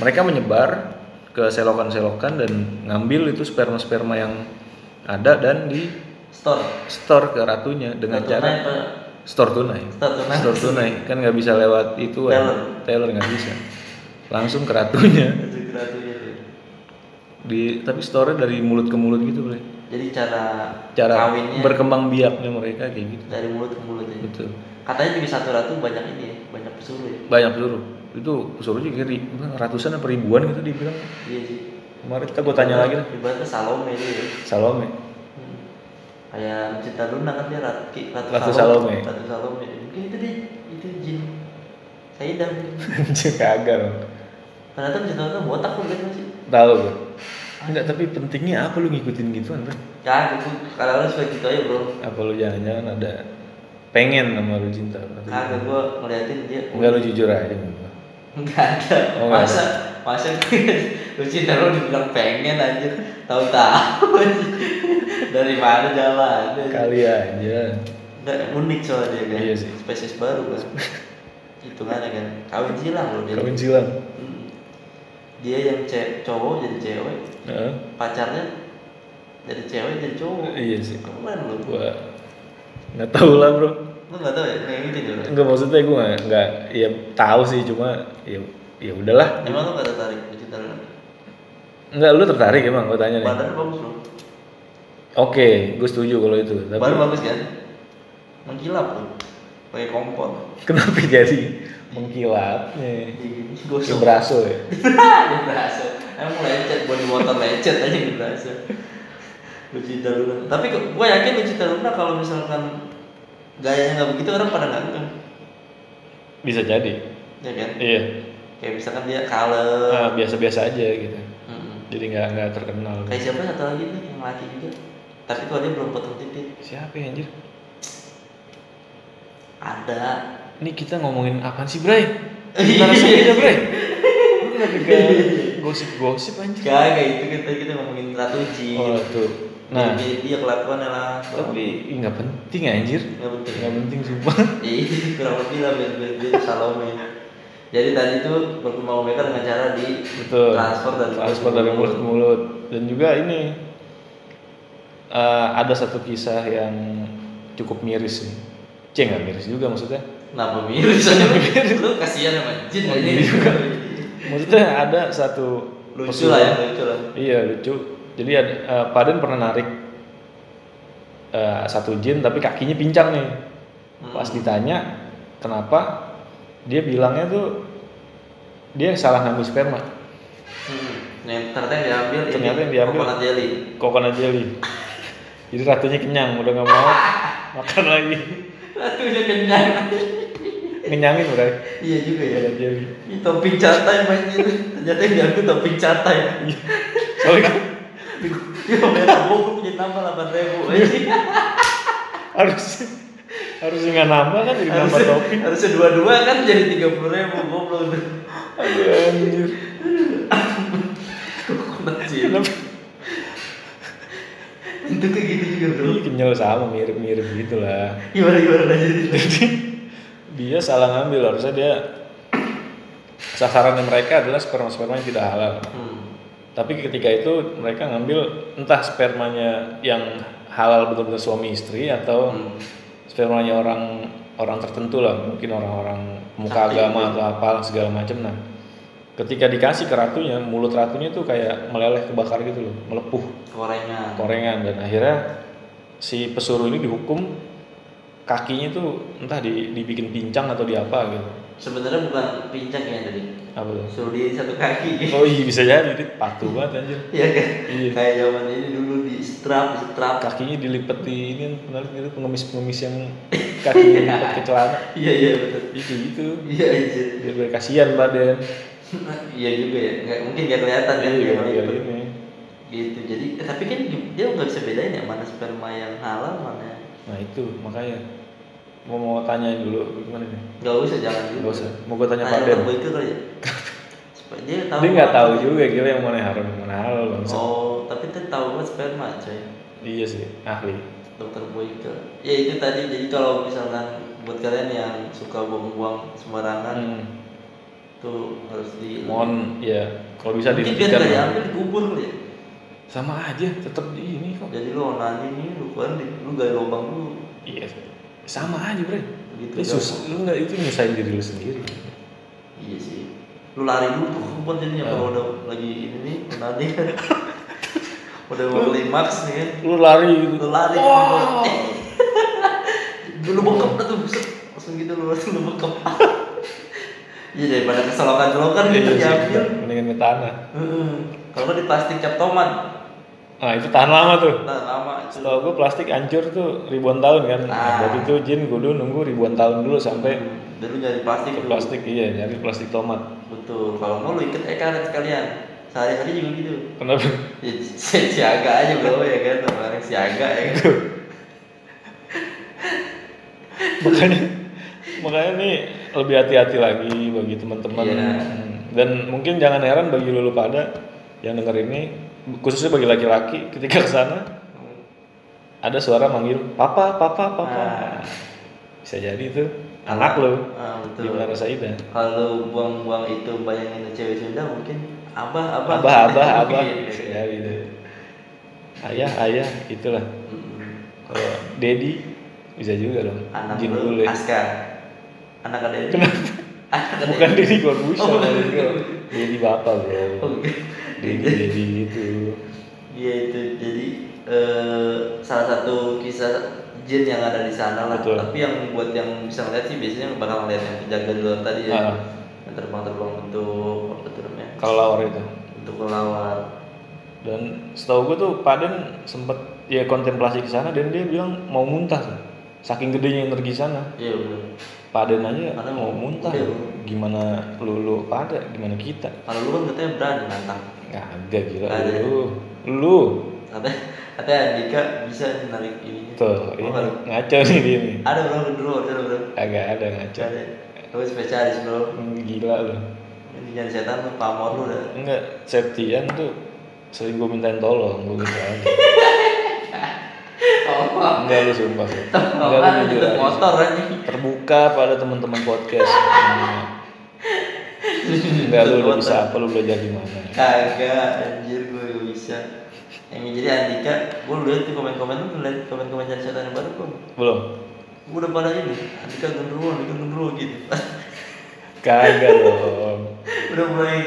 Mereka menyebar ke selokan-selokan dan ngambil itu sperma-sperma yang ada dan di Store. store ke ratunya dengan Store cara tunai store tunai. Store tunai. Store tunai kan nggak bisa lewat itu Teller. kan. Teller nggak bisa. Langsung ke ratunya. Di tapi store dari mulut ke mulut gitu, Bre. Jadi cara Cara kawinnya berkembang biaknya mereka kayak gitu. dari mulut ke mulut ya. Betul. Katanya juga satu ratu banyak ini ya, banyak pesuruh ya. Banyak pesuruh. Itu pesuruh juga ri- ratusan apa ribuan gitu dibilang. Iya sih. Kemarin kita gue tanya lagi lah. Ibaratnya Salome itu ya. Salome. Hmm. Kayak Cinta Luna kan dia ratu, ratu, Ratu Salome. Ratu Salome. Mungkin itu dia itu jin Saidah [LAUGHS] mungkin. Anjir kagak. Ternyata Cinta Luna botak kan masih. Tahu gue. Enggak, tapi pentingnya apa lu ngikutin gituan, Bre? Kagak tuh kadang-kadang suka gitu aja bro. Apa lu jangan-jangan ada pengen sama lu cinta? Kagak gua ngeliatin dia. Enggak lu jujur aja gua. Enggak ada. Oh, masa masa [LAUGHS] lu cinta lu dibilang pengen aja tahu-tahu dari mana jalan Kali aja. Enggak unik soalnya kan Iya sih. spesies baru kan [LAUGHS] hitungannya kan kawin silang loh dia Kawin silang. Dia yang ce- cowok jadi cewek Heeh. pacarnya jadi cewek jadi cowok Iya sih. keren lu Gua nggak tahu lah, Bro. lu nggak tahu ya kayak gitu ya Enggak maksudnya gua nggak nggak ya tahu sih cuma ya ya udahlah. emang lu nggak tertarik cinta lu Enggak lu tertarik emang gua tanya nih. badan bagus loh Oke, gue setuju kalau itu. Tapi badan bagus kan mengkilap tuh pakai kompor kenapa jadi mengkilapnya? Iya, Kayak gosok beraso ya. [LAUGHS] berasa emang lecet body motor lecet aja yang berasa Lucinta Luna tapi gue yakin Lucinta Luna kalau misalkan gayanya nggak begitu orang pada nggak ngeh Bisa jadi. ya kan Iya. kayak misalkan dia kalem Ah, biasa-biasa aja gitu. Mm-mm. Jadi nggak nggak terkenal. kayak siapa satu lagi nih yang laki juga tapi kok dia belum potong titik Siapa ya anjir? Ada Ini kita ngomongin apaan sih, Bray? [LAUGHS] Kita langsung aja, Bray. Gak gosip-gosip anjir? kagak itu kita kita ngomongin Ratu Jin Oh, tuh. Nah, dia, dia kelakuannya lah tapi nggak penting anjir. nggak penting Nggak penting sumpah. [LAUGHS] Iya, kurang lebih lah biar biar Salome. Jadi tadi itu berkembang mereka dengan cara di Betul. transfer dari Transfer dari mulut ke mulut. Dan juga ini eh, ada satu kisah yang cukup miris nih. Cek nggak miris juga maksudnya. Kenapa miris lu kasihan sama jin Oh, aja. iya juga. Maksudnya ada satu Lucu lah ya, lucu lah. Iya lucu. Jadi ada, eh, Paden pernah narik eh, satu jin tapi kakinya pincang nih. Hmm. Pas ditanya kenapa, dia bilangnya tuh dia salah ngambil sperma. Hmm. Yang ternyata yang diambil ini, Ternyata yang diambil- coconut jelly. Coconut jelly. Jadi ratunya kenyang, udah nggak mau [LAUGHS] makan lagi. Ratunya kenyang. Ngenyangin udah. iya juga ya. Jelly. Ini topping catai banjir. Ternyata yang diambil topping catai. Soalnya Dia bayar gue punya tambah delapan ribu. harus harusnya nggak nambah kan jadi nambah topping. harusnya dua-dua kan jadi tiga puluh ribu goblok. Aduh anjir. Kenapa? Itu kayak gitu juga bro. Kenyal sama mirip-mirip gitu lah. Gimana gimana lanjut. Jadi dia salah ngambil harusnya dia sasarannya mereka adalah sperma-sperma yang tidak halal. Hmm. Tapi ketika itu mereka ngambil entah spermanya yang halal betul-betul suami istri atau Hmm. spermanya orang orang tertentu lah, mungkin orang-orang muka Sakti agama atau apa segala macam nah. Ketika dikasih ke ratunya, mulut ratunya tuh kayak meleleh kebakar gitu loh, melepuh Gorengan. korengan dan akhirnya si pesuruh ini dihukum kakinya tuh entah di, dibikin pincang atau di apa gitu. sebenarnya bukan pincang ya tadi Apa tuh? suruh diri satu kaki Oh iya bisa jadi, patuh banget anjir. Iya kan? Iya. Kayak zaman ini dulu di strap, di strap. Kakinya dilipat di ini benar gitu pengemis-pengemis yang [LAUGHS] kakinya dilipat ke celana. Iya iya betul. Itu gitu. Iya iya. Biar biar kasihan badan. [LAUGHS] Iya juga ya. Nggak mungkin nggak kelihatan kan Iya, dia biar itu. ini. Gitu. Jadi tapi kan dia nggak bisa bedain ya mana sperma yang halal mana. Nah itu makanya mau mau tanyain dulu gimana nih? Nggak usah jangan dulu. Gak usah. Mau gue tanya Tanya dokter Boyke kali ya. [LAUGHS] Supaya dia tahu. Dia nggak tahu juga gila yang mana yang haram yang mana halal bangsa. Oh, tapi dia tahu banget sperma coy. Iya sih ahli. Dokter Boyke. Ya itu tadi. Jadi kalau misalkan buat kalian yang suka buang-buang sembarangan Hmm. Tuh harus di Mohon ya kalau bisa Mungkin biar nggak lah. diambil dikubur ya. Sama aja tetap di ini kok. Jadi lu onani nih, lu di, lu gali lubang dulu. Iya sama aja bre. Gitu, Itu susah, lu nggak itu nyusahin diri lu sendiri. Iya sih. Lu lari dulu tuh kebun jadinya Ah. kalau udah lagi ini nih, kan. [LAUGHS] udah mau klimaks nih kan. Lu lari gitu. Lu lari. Dulu [LAUGHS] bokap dah tuh. Langsung gitu lu langsung lu bokap. [LAUGHS] Iya daripada keselokan-selokan gitu Iya sih, diambil. mendingan ke tanah. Heeh. Kalau nggak di plastik cap tomat, Nah itu tahan lama tuh. nah lama. Setahu gue plastik hancur tuh ribuan tahun kan. Nah, Ah. berarti itu jin kudu nunggu ribuan tahun dulu sampai Dulu nyari plastik ke tuh. plastik iya nyari plastik tomat. Betul, kalau mau lu ikat ekaret sekalian. Sehari-hari juga gitu. Kenapa? Ya, si- siaga aja bro ya kan, orang siaga ya kan. makanya makanya nih lebih hati-hati lagi bagi teman-teman Iya. Hmm. dan mungkin jangan heran bagi lulu pada yang denger ini khususnya bagi laki-laki ketika ke sana ada suara manggil papa papa papa Ah. bisa jadi itu anak lo Ah, di betul. Menara Saida Kalau buang-buang itu bayangin cewek Sunda mungkin abah abah. abah abah [LAUGHS] abah Iya, bisa iya. jadi itu ayah ayah itulah kalau Dedi bisa juga dong Anak jin lu bule Aska. Anak ada ini. [LAUGHS] Anak ada bukan. Dedi Corbuzier Oh, Deddy. Dedi bapak bro gitu. Dedi Dedi gitu Iya itu jadi eh, salah satu kisah jin yang ada di sana lah. Betul. Tapi yang buat yang bisa ngeliat sih biasanya bakal ngeliat yang penjaga di luar tadi ya. Ah. Yang terbang-terbang bentuk apa tuh namanya? kalau lawar itu Bentuk kelawar. dan setahu gue tuh Paden sempet ya kontemplasi ke sana dan dia bilang mau muntah tuh. Saking gedenya energi sana Iya benar. Paden aja Padahal mau mau- muntah iya. gimana lu lu pada gimana kita Kalau lu kan katanya berani nantang. nggak ada gila ada. lu lu Katanya katanya Andika bisa narik ini. tuh Oh, ini ada. ngaco nih dia nih Ada bro dulu ada bro. agak ada ngaco Ada. Lu spesialis bro. Hmm, gila lu Ini jangan setan tuh pamor lu dah. enggak Septian tuh sering gue mintain tolong gue gitu aja [LAUGHS] enggak lu sumpah sih enggak lu jujur aja. motor anjing. terbuka pada teman-teman podcast [LAUGHS] enggak lu udah bisa apa lu belajar di mana Kagak, anjir gue gak bisa. Yang jadi Andika, gue liat tuh komen-komen lu liat komen-komen dari setan yang baru kok. belum Gue udah pada ini, Andika gendruwo, Andika gendruwo gitu. kagak dong udah mulai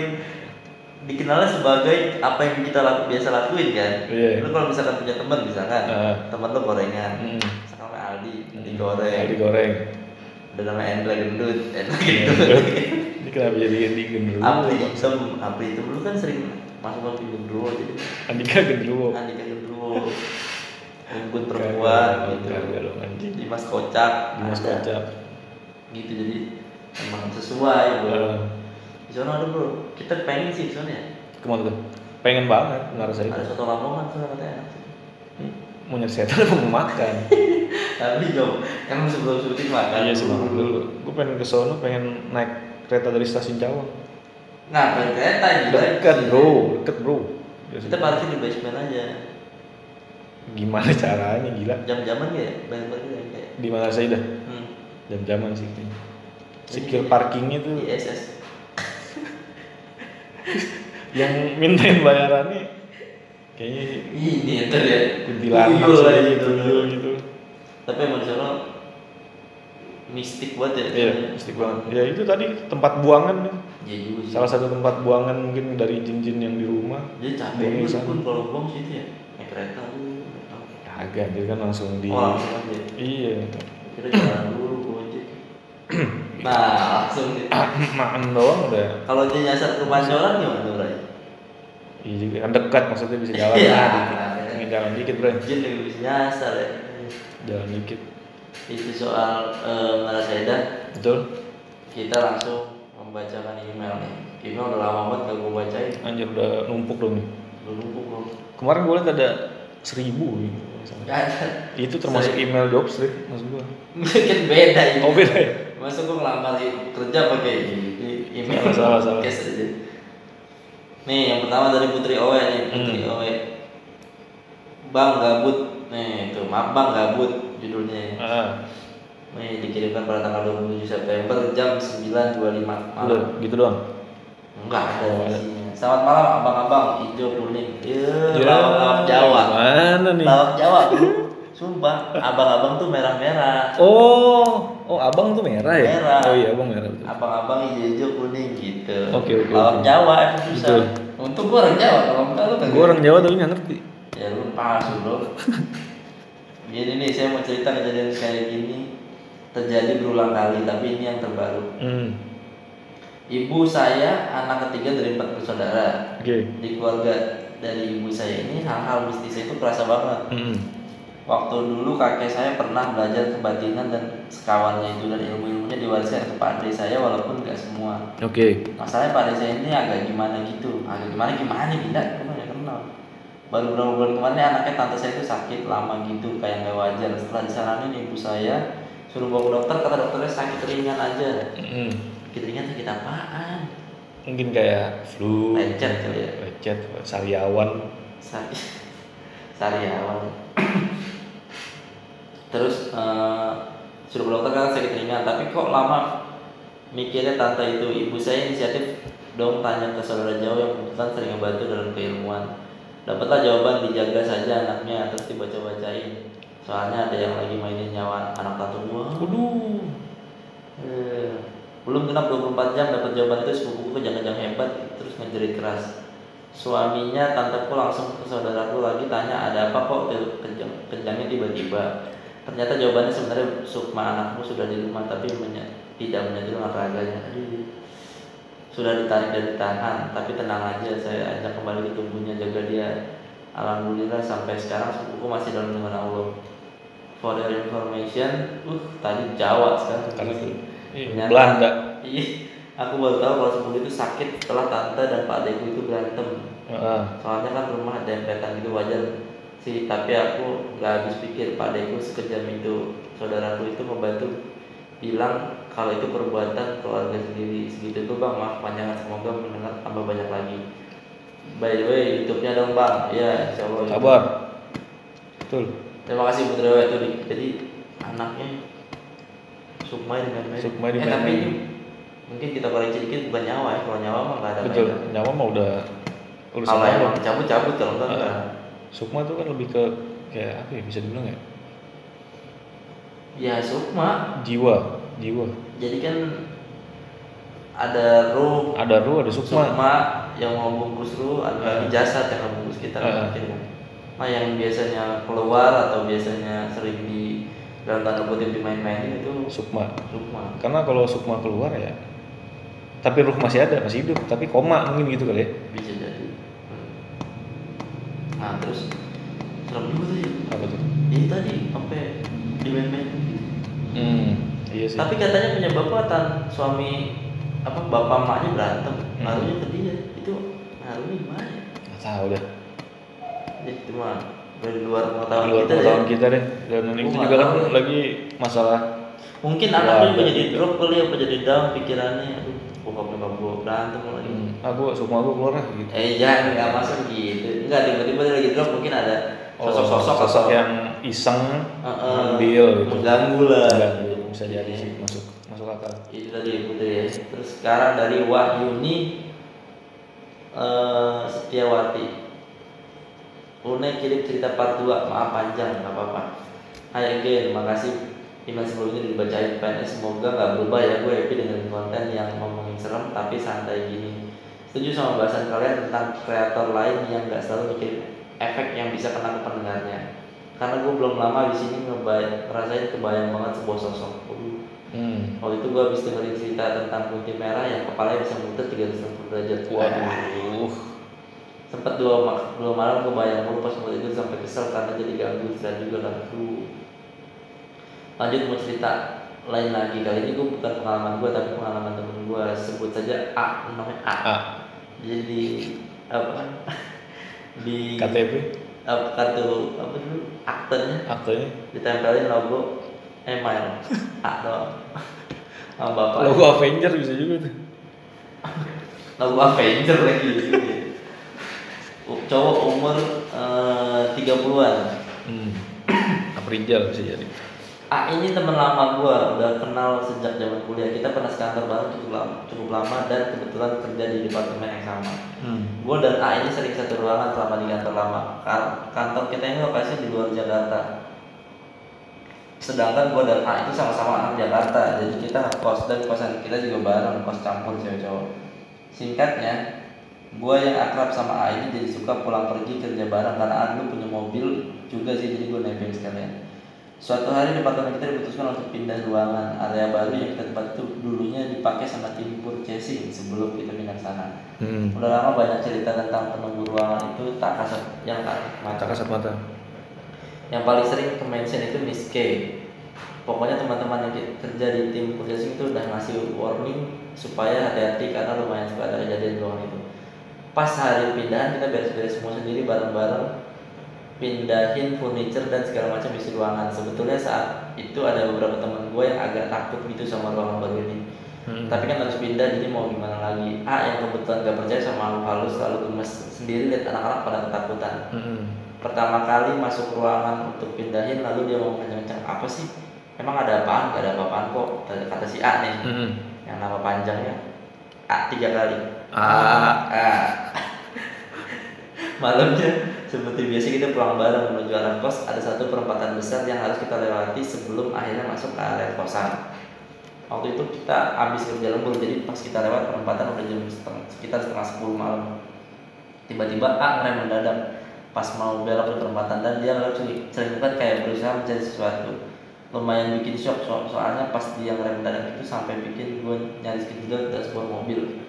dikenalnya sebagai apa yang kita laku, biasa lakuin kan. Iya. Lu kalau misalkan punya teman misalkan, Ah. teman lu gorengan, Hmm. misalkan namanya Aldi, digoreng, Aldi goreng udah namanya Endra gendut, Endra Iya, gendut. ini kenapa jadi Andi gendruwo Apri hitam, Apri hitam lu kan sering masuk masuk gendruwo jadi Andika gendruwo Andika gendruwo, Unggun perempuan gitu, Dimas kocak, Dimas ada. kocak gitu jadi emang sesuai bro. Sana ada bro, kita pengen sih sana ya. ke mana tuh pengen banget Saida Ada soto lamongan sana katanya enak sih. mau nyari setan apa mau makan [LAUGHS] Tapi jauh, emang sebelum syuting makan. iya makan dulu gue pengen ke sono pengen naik kereta dari stasiun Cawang Ngapain kereta gila? dekat bro deket bro Kita parkir di basement aja. gimana [LAUGHS] caranya gila Jam-jaman ya, parkir ya kayak. di mana Saida Hmm. jam-jaman sih secure parkingnya tuh ISS. [LAUGHS] yang mintain bayarannya kayaknya Ini itu ya. kuntilanak Tuyul sih, aja gitu, tuyul. gitu Tapi emang di sana mistik banget ya. iya mistik banget ya itu tadi tempat buangan nih. Iya juga sih. salah satu tempat buangan mungkin dari jin-jin yang di rumah Jadi capek sana. pun kalau buang situ ya. Naik kereta tuh. agak dia kan langsung di Oh langsung aja. iya kira jalan dulu nah langsung di- [CLEARS THROAT] makan doang udah. Kalau dia nyasar ke pancoran gimana Bray? iya juga kan dekat maksudnya bisa jalan. Iya. lah dikit Tinggal jalan dikit bro. Jin juga bisa nyasar ya. Jalan dikit. Itu soal Narasedah betul. Kita langsung membacakan email nih. Email udah lama banget gak gue bacain. Anjir udah numpuk dong nih? Belum numpuk belum kemarin gue liat ada seribu nih Gak ada. Itu termasuk email job street maksud gue mungkin beda ini. Oh beda ya? Masa gue ngelamar kerja pakai email. [LAUGHS] Salah, salah, salah. podcast aja nih yang pertama dari Putri Owe nih Putri Owe. Bang gabut. Nih itu maaf Bang gabut judulnya. Ah, nih dikirimkan pada tanggal 27 September jam 9.25 malam. Udah gitu doang? Enggak ada Oh, isinya selamat malam abang-abang. Hijau kuning. Ya, Ya, lawak-lawak Jawa. Mana nih? Lawak Jawa sumpah abang-abang tuh merah-merah. Oh oh abang tuh merah ya? Merah. oh iya abang merah betul. Abang-abang hijau-hijau kuning gitu. Oke, oke, lawak oke. Jawa emang susah. Betul. untung gua orang Jawa kalau enggak lu gue orang Jawa tapi nggak ngerti. Ya lu palsu bro. Gini nih saya mau cerita kejadian kayak gini. Terjadi berulang kali tapi ini yang terbaru. Hmm. Ibu saya anak ketiga dari empat bersaudara. Oke. Di keluarga dari ibu saya ini hal-hal mistis itu kerasa banget. Hmm. waktu dulu kakek saya pernah belajar kebatinan dan sekawannya itu dan ilmu-ilmunya diwariskan kepada adik saya walaupun nggak semua. Oke. Masalahnya pada saya ini agak gimana gitu. Agak gimana gimana gila gue nggak kenal? Baru beberapa bulan kemarin anaknya tante saya itu sakit lama gitu kayak nggak wajar. Setelah disaranin ibu saya suruh bawa ke dokter kata dokternya sakit ringan aja. Hmm. Sakit ringan sakit apaan? Mungkin kayak flu lecet kali ya? lecet sariawan. Sari [LAUGHS] Sariawan. Terus eh, suruh ke dokter kan sakit ringan tapi kok lama mikirnya tante itu? Ibu saya inisiatif dong tanya ke saudara jauh yang kebetulan sering membantu dalam keilmuan. Dapatlah jawaban dijaga saja anaknya terus dibaca-bacain. Soalnya ada yang lagi mainin nyawa anak tante gua. Waduh. Eh, belum genap 24 jam dapat jawaban itu sepupuku kejang-kejang hebat terus ngejerit keras. Suaminya tanteku langsung ke saudaraku lagi tanya ada apa kok ke- kejang, kejangnya tiba-tiba. Ternyata jawabannya sebenarnya sukma anakmu sudah di rumah tapi menya- tidak menyatu dengan raganya Aduh. sudah ditarik dan ditahan tapi tenang aja saya ajak kembali ke tubuhnya jaga dia. Alhamdulillah sampai sekarang sepupuku masih dalam lindungan Allah. For your information uh tadi Jawa sekarang. Karena iya, Ternyata- Belanda. Iya, aku baru tahu kalau sepupu itu sakit setelah tante dan pak adekku itu berantem. ah, Soalnya kan rumah dempetan gitu wajar sih, tapi aku nggak habis pikir pak adekku sekejam itu. Saudaraku itu membantu bilang kalau itu perbuatan keluarga sendiri. Segitu tuh bang. Maaf panjangan. Semoga mendengar tambah banyak lagi. By the way, YouTube-nya dong bang, ya insya Allah. kabar betul. Terima kasih Putri Dewa itu. Jadi anaknya Sukma dimain-main. Sukma Eh, dimain-main. tapi ini mungkin kita koreksi dikit bukan nyawa ya. Kalau nyawa mah nggak ada betul kaitan. nyawa mah udah urusan Kalau emang cabut cabut kalau enggak enggak. Ah, Sukma tuh kan lebih ke kayak apa ya bisa dibilang ya Ya Sukma. jiwa jiwa Jadi kan ada ruh ada ruh ada sukma Sukma yang mau bungkus ruh, ada lagi jasad yang membungkus kita. Mungkin. Nah yang biasanya keluar atau biasanya sering di dalam tanda kutip dimain-mainin itu sukma. Sukma. karena kalau sukma keluar ya tapi ruh masih ada masih hidup. Tapi koma mungkin gitu kali ya. Bisa jadi. Hmm. nah terus serem juga tuh ya apa tuh? Ini tadi sampai di main hmm iya sih. Tapi katanya penyebabnya suami apa bapak maknya berantem. Hmm. ngaruhnya ke dia. Itu ngaruhnya gimana ya? Nggak tahu dah ya itu mah dari luar pengetahuan luar kita pengetahuan deh kita deh. Dan Gua itu nggak juga kan lagi masalah mungkin Wah, anaknya juga ada jadi juga. drop kali ya apa jadi down pikirannya. Aduh bokap nyokap gua berantem lagi. Hmm, gua sukma gua keluar lah gitu. Eh jangan nggak masuk gitu enggak tiba-tiba dia lagi drop mungkin ada Oh, sosok-sosok sosok atau- yang iseng Heeh. ngambil gitu. Mengganggu lah. Mengganggu, bisa jadi Iya. sih masuk masuk akal. Itu tadi putri ya. Terus sekarang dari Wahyuni eh Setiawati Une kirim cerita part 2 maaf panjang nggak apa-apa. Hai again makasih email sebelumnya dibacain PNS semoga nggak berubah ya gue happy dengan konten yang ngomongin serem tapi santai gini. Setuju sama bahasan kalian tentang kreator lain yang nggak selalu bikin efek yang bisa kena ke pendengarnya. Karena gue belum lama di sini ngebayang ngerasain kebayang banget sebuah sosok. Hmm. waktu itu gue habis dengerin cerita tentang kunti merah yang kepalanya bisa muter 360 derajat. Waduh. Sempat dua, ma- dua malam gue bayang mulu pas mau tidur sampai kesel karena jadi ganggu istirahat juga kan. Lanjut mau cerita lain lagi. Kali ini gue bukan pengalaman gue tapi pengalaman temen gue sebut saja A namanya A. Ah, jadi apa? [LAUGHS] Di KTP, apa, kartu apa dulu? Aktenya aktenya. ditempelin logo email A doang. [LAUGHS] Sama bapak Logo Avenger bisa juga tuh. logo Avenger lagi cowok umur eh, 30-an Hmm. Aprijal bisa jadi. A ini teman lama gua udah kenal sejak zaman kuliah kita pernah sekantor bareng cukup lama, cukup lama dan kebetulan kerja di departemen yang sama Hmm. Gue dan A ini sering satu ruangan selama di kantor lama. Kantor kita ini lokasinya di luar Jakarta. Sedangkan gue dan A itu sama-sama anak Jakarta, jadi kita kos dan kosan kita juga bareng, kos campur cewek cowok. Singkatnya, gue yang akrab sama A ini jadi suka pulang pergi kerja bareng karena A dulu punya mobil juga sih, jadi gue nebeng sekalian. Suatu hari departemen kita diputuskan untuk pindah ruangan area baru yang kita tempat itu dulunya dipakai sama tim purchasing sebelum kita pindah sana. Hmm. Udah lama banyak cerita tentang penunggu ruangan itu tak kasat yang tak Mata mata. kasat mata. Yang paling sering ke mention itu Miss K. Pokoknya teman-teman yang kerja di tim purchasing itu udah ngasih warning supaya hati-hati karena lumayan suka ada kejadian ruangan itu. Pas hari pindahan kita beres-beres semua sendiri bareng-bareng pindahin furniture dan segala macam isi ruangan. Sebetulnya saat itu ada beberapa teman gue yang agak takut gitu sama ruangan baru ini. Hmm. Tapi kan harus pindah jadi mau gimana lagi A yang kebetulan gak percaya sama makhluk halus selalu gemes sendiri lihat anak-anak pada ketakutan Hmm. Pertama kali masuk ruangan untuk pindahin lalu dia ngomong kencang-kencang apa sih? Emang ada apaan? Gak ada apa-apaan kok kata, kata si A nih Hmm. yang nama panjangnya A tiga kali A. A. [LAUGHS] Malamnya seperti biasa kita pulang bareng menuju arah kos ada satu perempatan besar yang harus kita lewati sebelum akhirnya masuk ke area kosan. Waktu itu kita habis kerja lembur jadi pas kita lewat perempatan udah jam setengah, sekitar setengah sepuluh malam. Tiba-tiba A ngerem mendadak pas mau belok ke perempatan dan dia sering kan kayak berusaha mencari sesuatu. Lumayan bikin shock so- soalnya pas dia ngerem mendadak itu sampai bikin gue nyaris kejedot dari sebuah mobil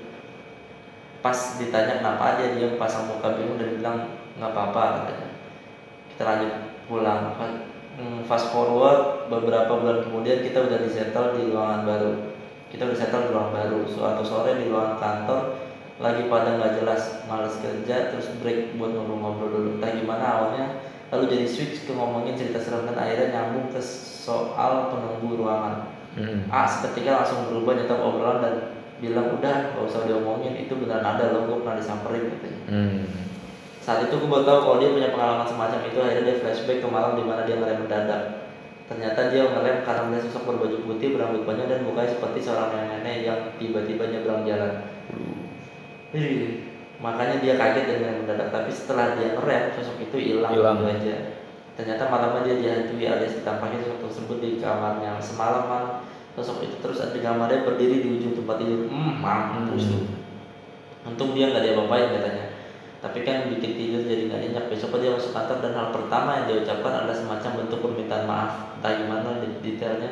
pas ditanya kenapa aja dia pasang muka bingung dan bilang nggak apa-apa katanya. Kita lanjut pulang. Hmm, fast forward beberapa bulan kemudian kita udah disettle di ruangan baru. Kita udah settle di ruangan baru. Suatu sore di ruangan kantor lagi pada nggak jelas males kerja terus break buat ngobrol-ngobrol dulu. Entah gimana awalnya lalu jadi switch ke ngomongin cerita serem dan akhirnya nyambung ke soal penunggu ruangan. Hmm. A seketika langsung berubah nyetok obrolan dan bilang udah gak usah diomongin itu beneran ada loh gue pernah disamperin katanya. Hmm. saat itu gue baru tahu kalau dia punya pengalaman semacam itu akhirnya dia flashback ke malam di mana dia ngerem mendadak. Ternyata dia ngerem karena melihat sosok berbaju putih berambut panjang dan mukanya seperti seorang nenek yang tiba-tiba nyebrang jalan. Ih, makanya dia kaget dan ngerem mendadak. Tapi setelah dia ngerem sosok itu hilang Hilang. gitu aja. Ternyata malamnya dia dihantui alias ditampaki sosok tersebut di kamarnya semalaman sosok itu terus ada di kamarnya berdiri di ujung tempat tidur. Hmm mampus tuh. Untung dia nggak diapa-apain katanya. Tapi kan bikin tidur jadi nggak nyenyak besok dia masuk kantor dan hal pertama yang dia ucapkan adalah semacam bentuk permintaan maaf. Entah gimana detailnya.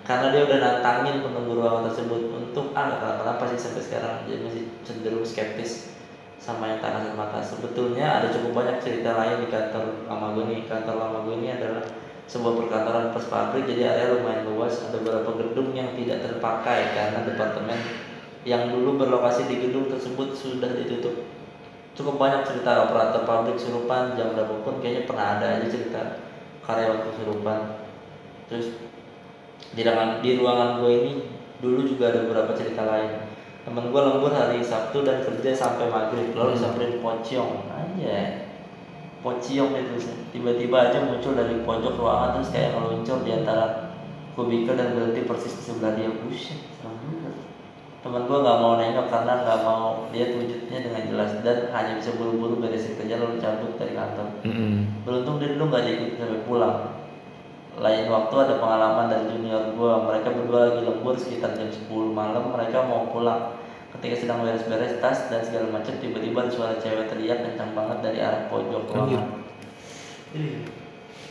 Karena dia udah nantangin penunggu ruangan tersebut. Untuk ah tahu kenapa sih sampai sekarang dia masih cenderung skeptis sama yang tak kasat mata. Sebetulnya ada cukup banyak cerita lain di kantor lama gue nih. Kantor lama gue ini adalah sebuah perkantoran plus pabrik jadi area lumayan luas ada beberapa gedung yang tidak terpakai karena departemen yang dulu berlokasi di gedung tersebut sudah ditutup. Cukup banyak cerita operator pabrik surupan jam berapapun kayaknya pernah ada aja cerita karyawan kesurupan terus di ruangan di ruangan gue ini dulu juga ada beberapa cerita lain. Temen gue lembur hari Sabtu dan kerja sampai maghrib lalu Hmm. disamperin pocong aja pocong itu tiba-tiba aja muncul dari pojok ruangan terus kayak meluncur di antara kubikel dan berhenti persis di sebelah dia buset serem juga temen gue nggak mau nengok karena nggak mau lihat wujudnya dengan jelas dan hanya bisa buru-buru beresin kerja lalu cabut dari kantor Hmm. Beruntung dia dulu nggak diikut sampai pulang. Lain waktu ada pengalaman dari junior gua, mereka berdua lagi lembur sekitar jam 10 malam, mereka mau pulang. Ketika sedang beres-beres tas dan segala macam, tiba-tiba ada suara cewek teriak kencang banget dari arah pojok ruangan. Ih,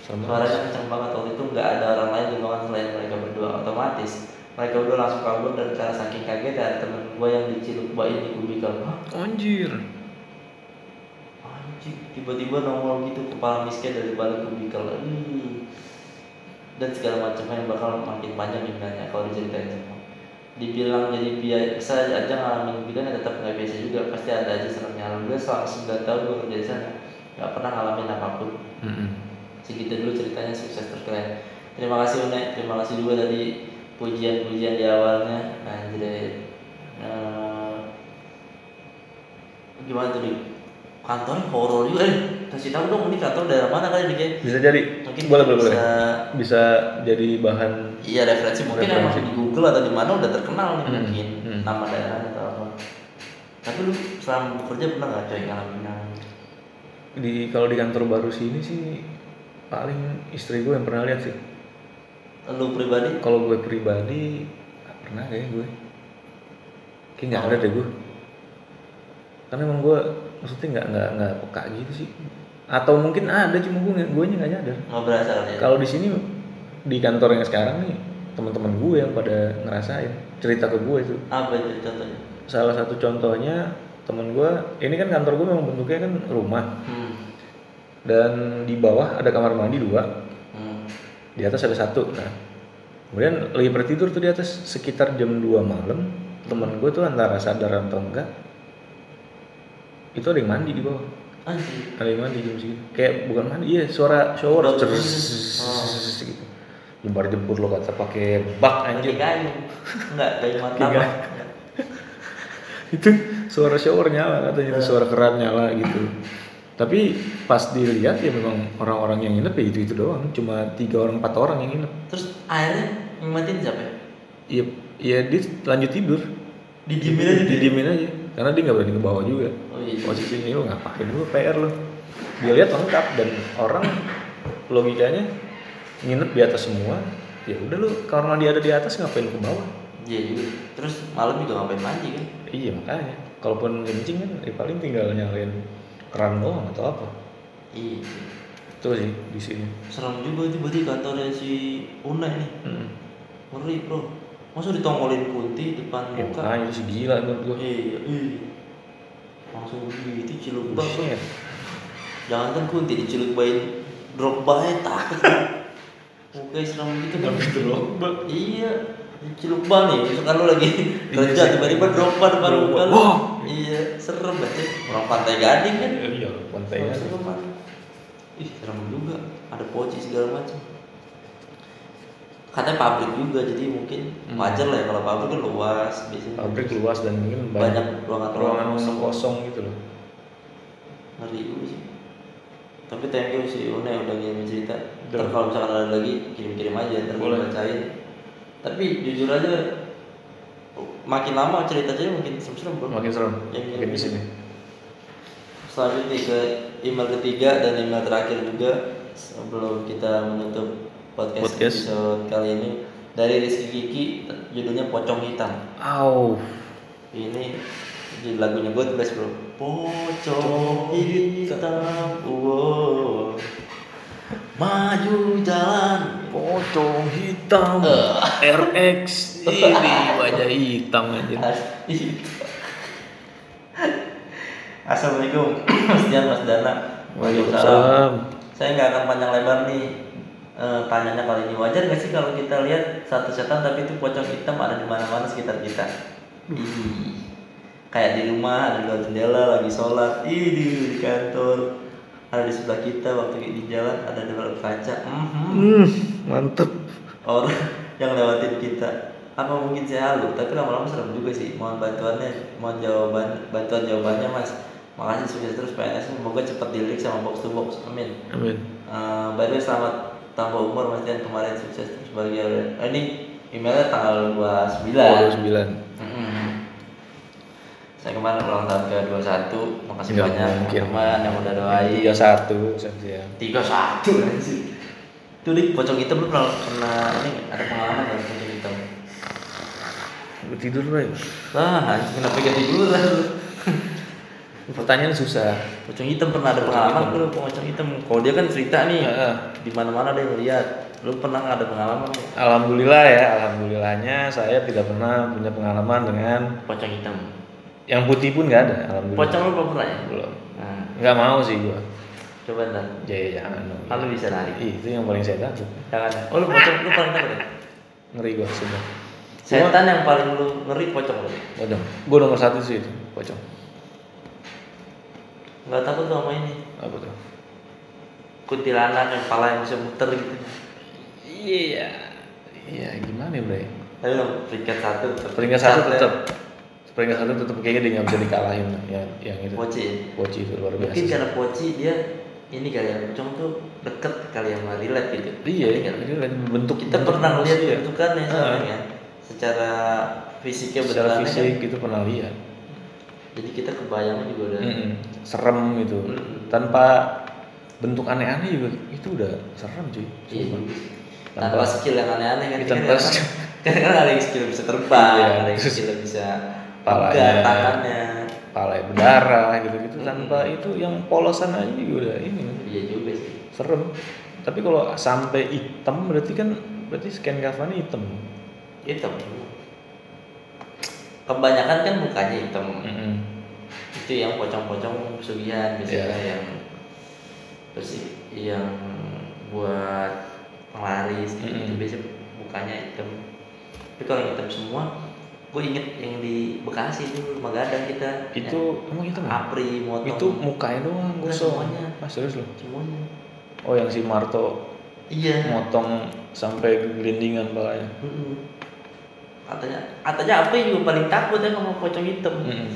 Sama. suaranya kencang banget waktu itu nggak ada orang lain di ruangan selain mereka berdua otomatis mereka berdua langsung kabur dan karena saking kaget dan temen gue yang diciluk bayi di kubikel Hah? Anjir. anjing tiba-tiba nongol gitu kepala miskin dari balik kubikel dan segala macamnya yang bakal makin panjang sebenarnya kalau diceritain semua dibilang jadi biasa aja ngalamin bidang tetap nggak biasa juga. Pasti ada aja seremnya. Alhamdulillah selama 9 tahun gue kerja di sana nggak pernah ngalamin apa pun. Mm-mm. segitu dulu ceritanya sukses kalian terima kasih Une. Terima kasih juga tadi pujian-pujian di awalnya. Anjir Eh, gimana tuh kantornya horor juga eh kasih tahu dong ini kantor daerah mana kali nih Bisa jadi. mungkin boleh boleh boleh. bisa Bisa jadi bahan. iya referensi mungkin Referensi. emang di Google atau di mana udah terkenal nih Hmm, mungkin hmm. nama daerahnya atau apa tapi lu selama bekerja pernah nggak coy ngalamin yang Di kalau di kantor baru sini sih paling istri gue yang pernah lihat sih. lu pribadi Kalau gue pribadi pernah kayak gue. Kayak nggak ada deh gue. Karena emang gue maksudnya nggak nggak nggak peka gitu sih. Atau mungkin ada cuma gue gue nya nggak nyadar. nggak berasa kali ya Kalau di sini di kantor yang sekarang nih teman-teman gue yang pada ngerasain cerita ke gue itu. apa itu contohnya Salah satu contohnya temen gue ini kan kantor gue memang bentuknya kan rumah hmm. dan di bawah ada kamar mandi dua Hmm. di atas ada satu nah kemudian lagi bertidur tuh di atas sekitar jam 2 malam temen gue tuh antara sadar atau enggak itu ada yang mandi di bawah anjir ada yang mandi jam segitu kayak bukan mandi iya suara shower Oh. cerus gitu jembar jemput lo kata pakai bak Anjir kayu. Enggak, kayu martabak. itu suara shower nyala katanya itu suara keran nyala gitu tapi pas dilihat ya memang orang-orang yang nginep ya itu itu doang cuma tiga orang empat orang yang nginep Terus airnya yang matiin siapa ya? Iya, iya dia lanjut tidur. Didiemin aja? Didiemin aja. Karena dia nggak berani ke bawah juga. Oh iya. Posisinya lu ngapain lu PR lu. Dia lihat lengkap dan orang logikanya nginep di atas semua. Ya udah lu karena dia ada di atas ngapain ke bawah? Iya juga. Terus malam juga ngapain mandi kan? Iya makanya. Kalaupun kencing kan ya paling tinggal nyalain keran doang atau apa. Iya. Itu sih di sini. Serem juga itu berarti kantornya si Una nih. Hmm. Ngeri bro. Masa ditongolin kunti depan Ya muka? makanya itu sih gila menurut gua. Iya, iya. Langsung gitu ciluk bak. Buset. Jangan kan kunti diceluk bayin drop by takut. Oke, serem gitu kan. Drogba. Iya, ban nih. Misalkan lu lagi Iya kerja tiba-tiba drop depan Drop muka lu. Iya, serem banget. Orang pantai gading kan. Iya, pantainya. Serem banget. Ih, serem juga. Ada poci segala macam. Katanya pabrik juga, jadi mungkin Hmm. wajar lah ya kalau pabrik kan luas biasanya. Pabrik luas dan mungkin banyak banyak ruangan-ruangan ruangan kosong. kosong gitu loh. Ngeri juga sih. Tapi thank you si Une udah ngirim cerita. Udah. kalau misalkan ada lagi kirim-kirim aja ntar gue bacain. Tapi jujur aja makin lama cerita aja makin serem-serem bro. Makin serem. Yang Makin di sini. Selanjutnya ke email ketiga dan email terakhir juga sebelum kita menutup podcast, Podcast. episode kali ini dari Rizky Kiki judulnya Pocong Hitam. Au. Ini di lagunya Bless bro. Pocong hitam, wow. Maju jalan. Pocong hitam. [LAUGHS] Eh. RX ini wajah hitam aja. Assalamualaikum, [CLEARS THROAT] Mas Dian, Mas Dana. Waalaikumsalam. Saya nggak akan panjang lebar nih. Eh, tanyanya kali ini wajar nggak sih kalau kita lihat satu setan tapi itu pocong hitam ada di mana-mana sekitar kita? Ih, kayak di rumah ada di luar jendela lagi sholat, ih di, di kantor ada di sebelah kita waktu di jalan ada di dalam kaca, Mhm. Hmm, mantep. orang yang lewatin kita. Apa mungkin saya halu? Tapi lama-lama serem juga sih. Mohon bantuannya, mohon jawaban, bantuan jawabannya mas. Makasih sukses terus PNS semoga cepat dilirik sama box to box. Amin. Amin. Eh, by the way selamat tambah umur Dian kemarin sukses terus bahagia eh, ini emailnya tanggal 29 Oh, 9. Mm-mm. saya kemarin ulang tahun ke 21 makasih Nggak banyak mungkin. teman yang udah doain 31 saja. 31 anjir itu di pocong hitam lu pernah kena ini ada pengalaman nggak pocong hitam tidur, Bray. ah anjing kenapa ganti dulu lah [LAUGHS] Pertanyaan susah. pocong hitam pernah ada pengalaman lu pocong hitam kalau dia kan cerita nih Heeh. di mana mana dia ngeliat lu pernah nggak ada pengalaman nggak? Alhamdulillah ya, alhamdulillahnya saya tidak pernah punya pengalaman dengan pocong hitam yang putih pun nggak ada. Alhamdulillah. pocong lu belum pernah ya belum. nah, Nggak mau sih gua. coba ntar Ya, ya jangan dong. lu bisa Ih, itu yang paling saya takut. jangan oh lu pocong lu paling takut ya Ngeri gua sudah. setan yang paling lu ngeri pocong lu Pocong. Gua nomor satu sih itu, pocong. Nggak takut lu sama ini Apa tuh? kuntilanak yang kepala yang bisa muter gitu Iya. Iya, gimana ya, Bre? tapi peringkat satu tetap Peringkat satu Satu ya. tetap. Peringkat satu tetap kayaknya dia nggak bisa dikalahin lah, yang yang itu. Poci ya? Poci itu luar biasa. mungkin karena poci dia ini kali ya pocong tuh deket kali yang relate gitu Iya, lihat bentuk kita bentuk pernah lihat bentukannya soalnya kan secara fisiknya Secara beneran fisik kan itu pernah lihat. Jadi kita kebayang juga udah Mm-mm. Serem itu. Mm-mm. Tanpa bentuk aneh-aneh juga itu udah serem cuy. iya. Tanpa- tanpa skill yang aneh-aneh kan Tanpa kan kan kan ada yang skill bisa terbang Iya. ada yang skill bisa Palanya. tangannya Pala berdarah gitu-gitu Mm-mm. tanpa itu yang polosan aja juga udah ini iya juga sih serem. Tapi kalau sampai hitam berarti kan berarti scan covernya hitam. hitam kebanyakan kan mukanya hitam Mm-mm. itu yang pocong-pocong pesugihan biasanya Iya. yang terus yang buat penglaris gitu Mm-mm. biasanya mukanya hitam tapi kalau yang hitam semua gue inget yang di Bekasi itu rumah gadang kita Itu emang hitam ya? apri motong Itu mukanya doang Enggak, gosong. semuanya. Ah, serius loh. semuanya Oh yang si Marto iya motong sampai gelindingan palanya. Mm-mm. Katanya katanya apri juga paling takut ya sama pocong hitam Mm-mm.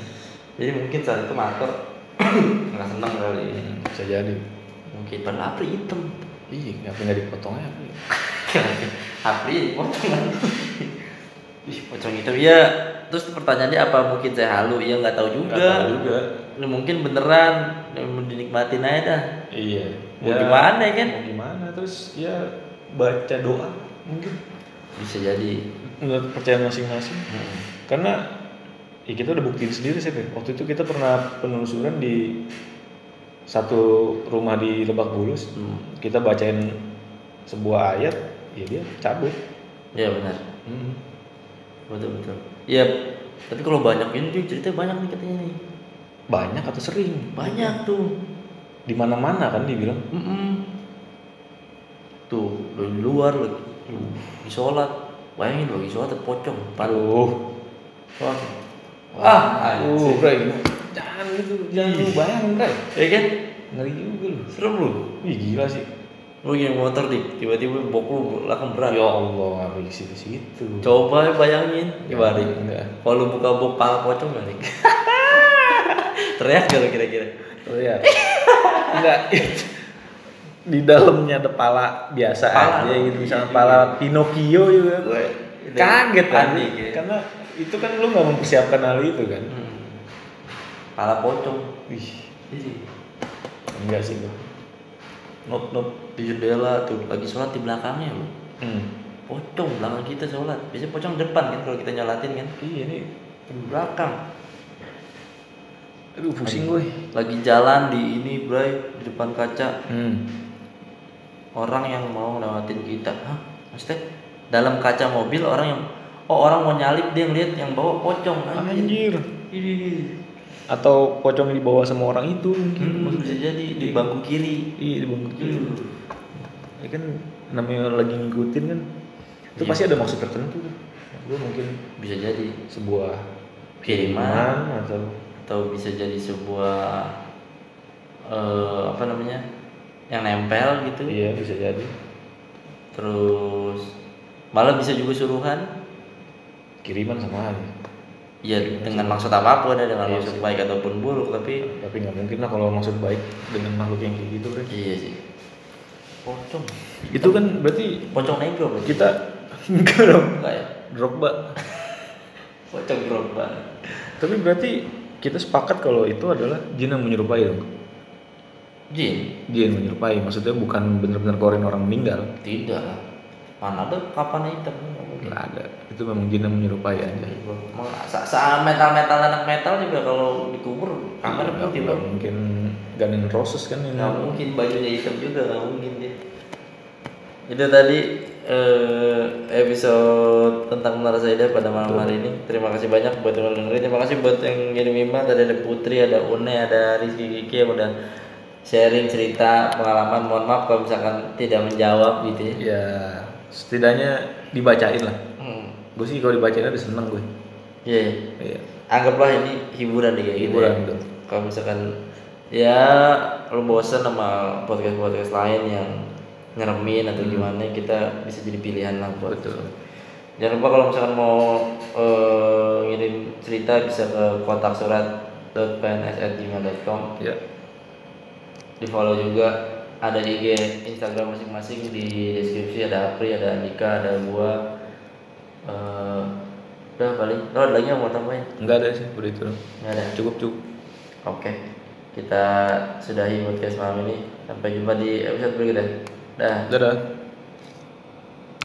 jadi mungkin saat itu Marto [COUGHS] nggak seneng kali Mm, Bisa jadi. mungkin padahal apri hitam kenapa nggak [LAUGHS] dipotong aja? Apri potong Ih, pocong hitam ya. Terus pertanyaannya apa mungkin saya halu? Ya nggak tahu juga. Nggak tahu juga. Ya, mungkin beneran ya, dinikmatin aja dah. Iya. Mau gimana ya kan? Mau gimana? Terus ya baca doa mungkin. Bisa jadi. Menurut percaya masing-masing. Karena ya kita udah buktiin sendiri sih. Waktu itu kita pernah penelusuran di satu rumah di Lebak Bulus. Hmm. Kita bacain sebuah ayat, ya dia cabut. Ya benar. Hmm. Betul betul. Iya. Tapi kalau banyak ini dia ceritanya banyak nih katanya nih. Banyak atau sering? Banyak tuh. Di mana-mana kan dibilang. Mm-mm. Tuh, lo di luar lagi. Di sholat. Bayangin lagi sholat ada pocong. Paru. Aduh. Sholat. Ah, Aduh, anjing. Bray. Jangan gitu, jangan lu bayangin, Bray. Ya kan? Ngeri juga lu. Serem lu. Wih, gila sih. Lu yang motor dik, tiba-tiba bok lu belakang berat. Ya Allah, ngeri ke situ-situ. Coba bayangin, dik. Enggak. Kalau buka bok pala pocong nggak dik? Teriak gak kira-kira? Iya. Enggak. Di dalamnya ada pala biasa Pala aja gitu. Misalnya Iya, pala iya. Pinocchio juga gue Itu kaget kan. ya. Karena itu kan lu nggak mempersiapkan hal itu kan. Hmm. Pala pocong. Wih, Ih, enggak sih gue. Nop nop di jendela tuh lagi sholat di belakangnya lu. Hmm. Pocong belakang kita sholat. Biasanya pocong depan kan kalau kita nyolatin kan. Iya nih. Di belakang. Aduh pusing gue. Lagi jalan di ini bray di depan kaca Hmm. Orang yang mau lewatin kita hah maksudnya dalam kaca mobil orang yang oh orang mau nyalip dia ngeliat yang bawa pocong Anjir. Ih, Atau pocong yang dibawa sama orang itu mungkin. hmm, bisa jadi di bangku kiri Iya di bangku kiri. Hmm. Ya kan namanya lagi ngikutin kan. Itu Iya. pasti ada maksud tertentu. Gue mungkin bisa jadi sebuah kiriman atau atau bisa jadi sebuah eh, apa namanya yang nempel gitu iya bisa jadi. terus malah bisa juga suruhan Kiriman sama aja. ya dengan maksud apa pun ya dengan Iya maksud sih. baik ataupun buruk tapi Tapi nggak mungkin lah kalau maksud baik dengan makhluk yang kayak gitu kan. iya sih pocong Itu kan berarti pocong negro berarti kita [LAUGHS] enggak dong. enggak ya Drogba. [LAUGHS] pocong gerobak Tapi berarti kita sepakat kalau itu adalah jin yang menyerupai dong. Jin Jin menyerupai, maksudnya bukan benar-benar korin orang meninggal. tidak lah mana ada kapan hitam nggak nggak ada itu memang jin yang menyerupai aja Emang sa- sa- metal-metal anak metal juga kalau dikubur kamar Nggak- putih bang. mungkin Guns N' Roses kan ini Nggak mungkin bajunya hitam juga nggak mungkin dia. Itu tadi eh, episode tentang Menara Saida pada malam hari ini. Terima kasih banyak buat yang dengerin. Terima kasih buat yang ngirim email. Tadi ada Putri, ada Une, ada Rizky Kiki yang udah sharing cerita pengalaman. Mohon maaf kalau misalkan tidak menjawab gitu ya. ya setidaknya dibacain lah Hmm. gue sih kalau dibacain udah seneng gue Iya. iya. iya Anggaplah ini hiburan kayak gitu. Hiburan, ya. betul. Kalau misalkan ya lu bosen sama podcast-podcast lain yang nyeremin atau gimana kita bisa jadi pilihan lah buat betul Jangan lupa kalau misalkan mau eh, ngirim cerita bisa ke kontak surat pns@gmail.com ya di follow juga ada IG Instagram masing-masing di deskripsi ada Apri ada Andika ada gua. Eh udah paling. Lo ada lagi yang mau tambahin? Nggak ada sih udah itu nggak ada? Cukup cukup. Oke kita sudahi podcast malam ini. Sampai jumpa di episode berikutnya. Dah. Dadah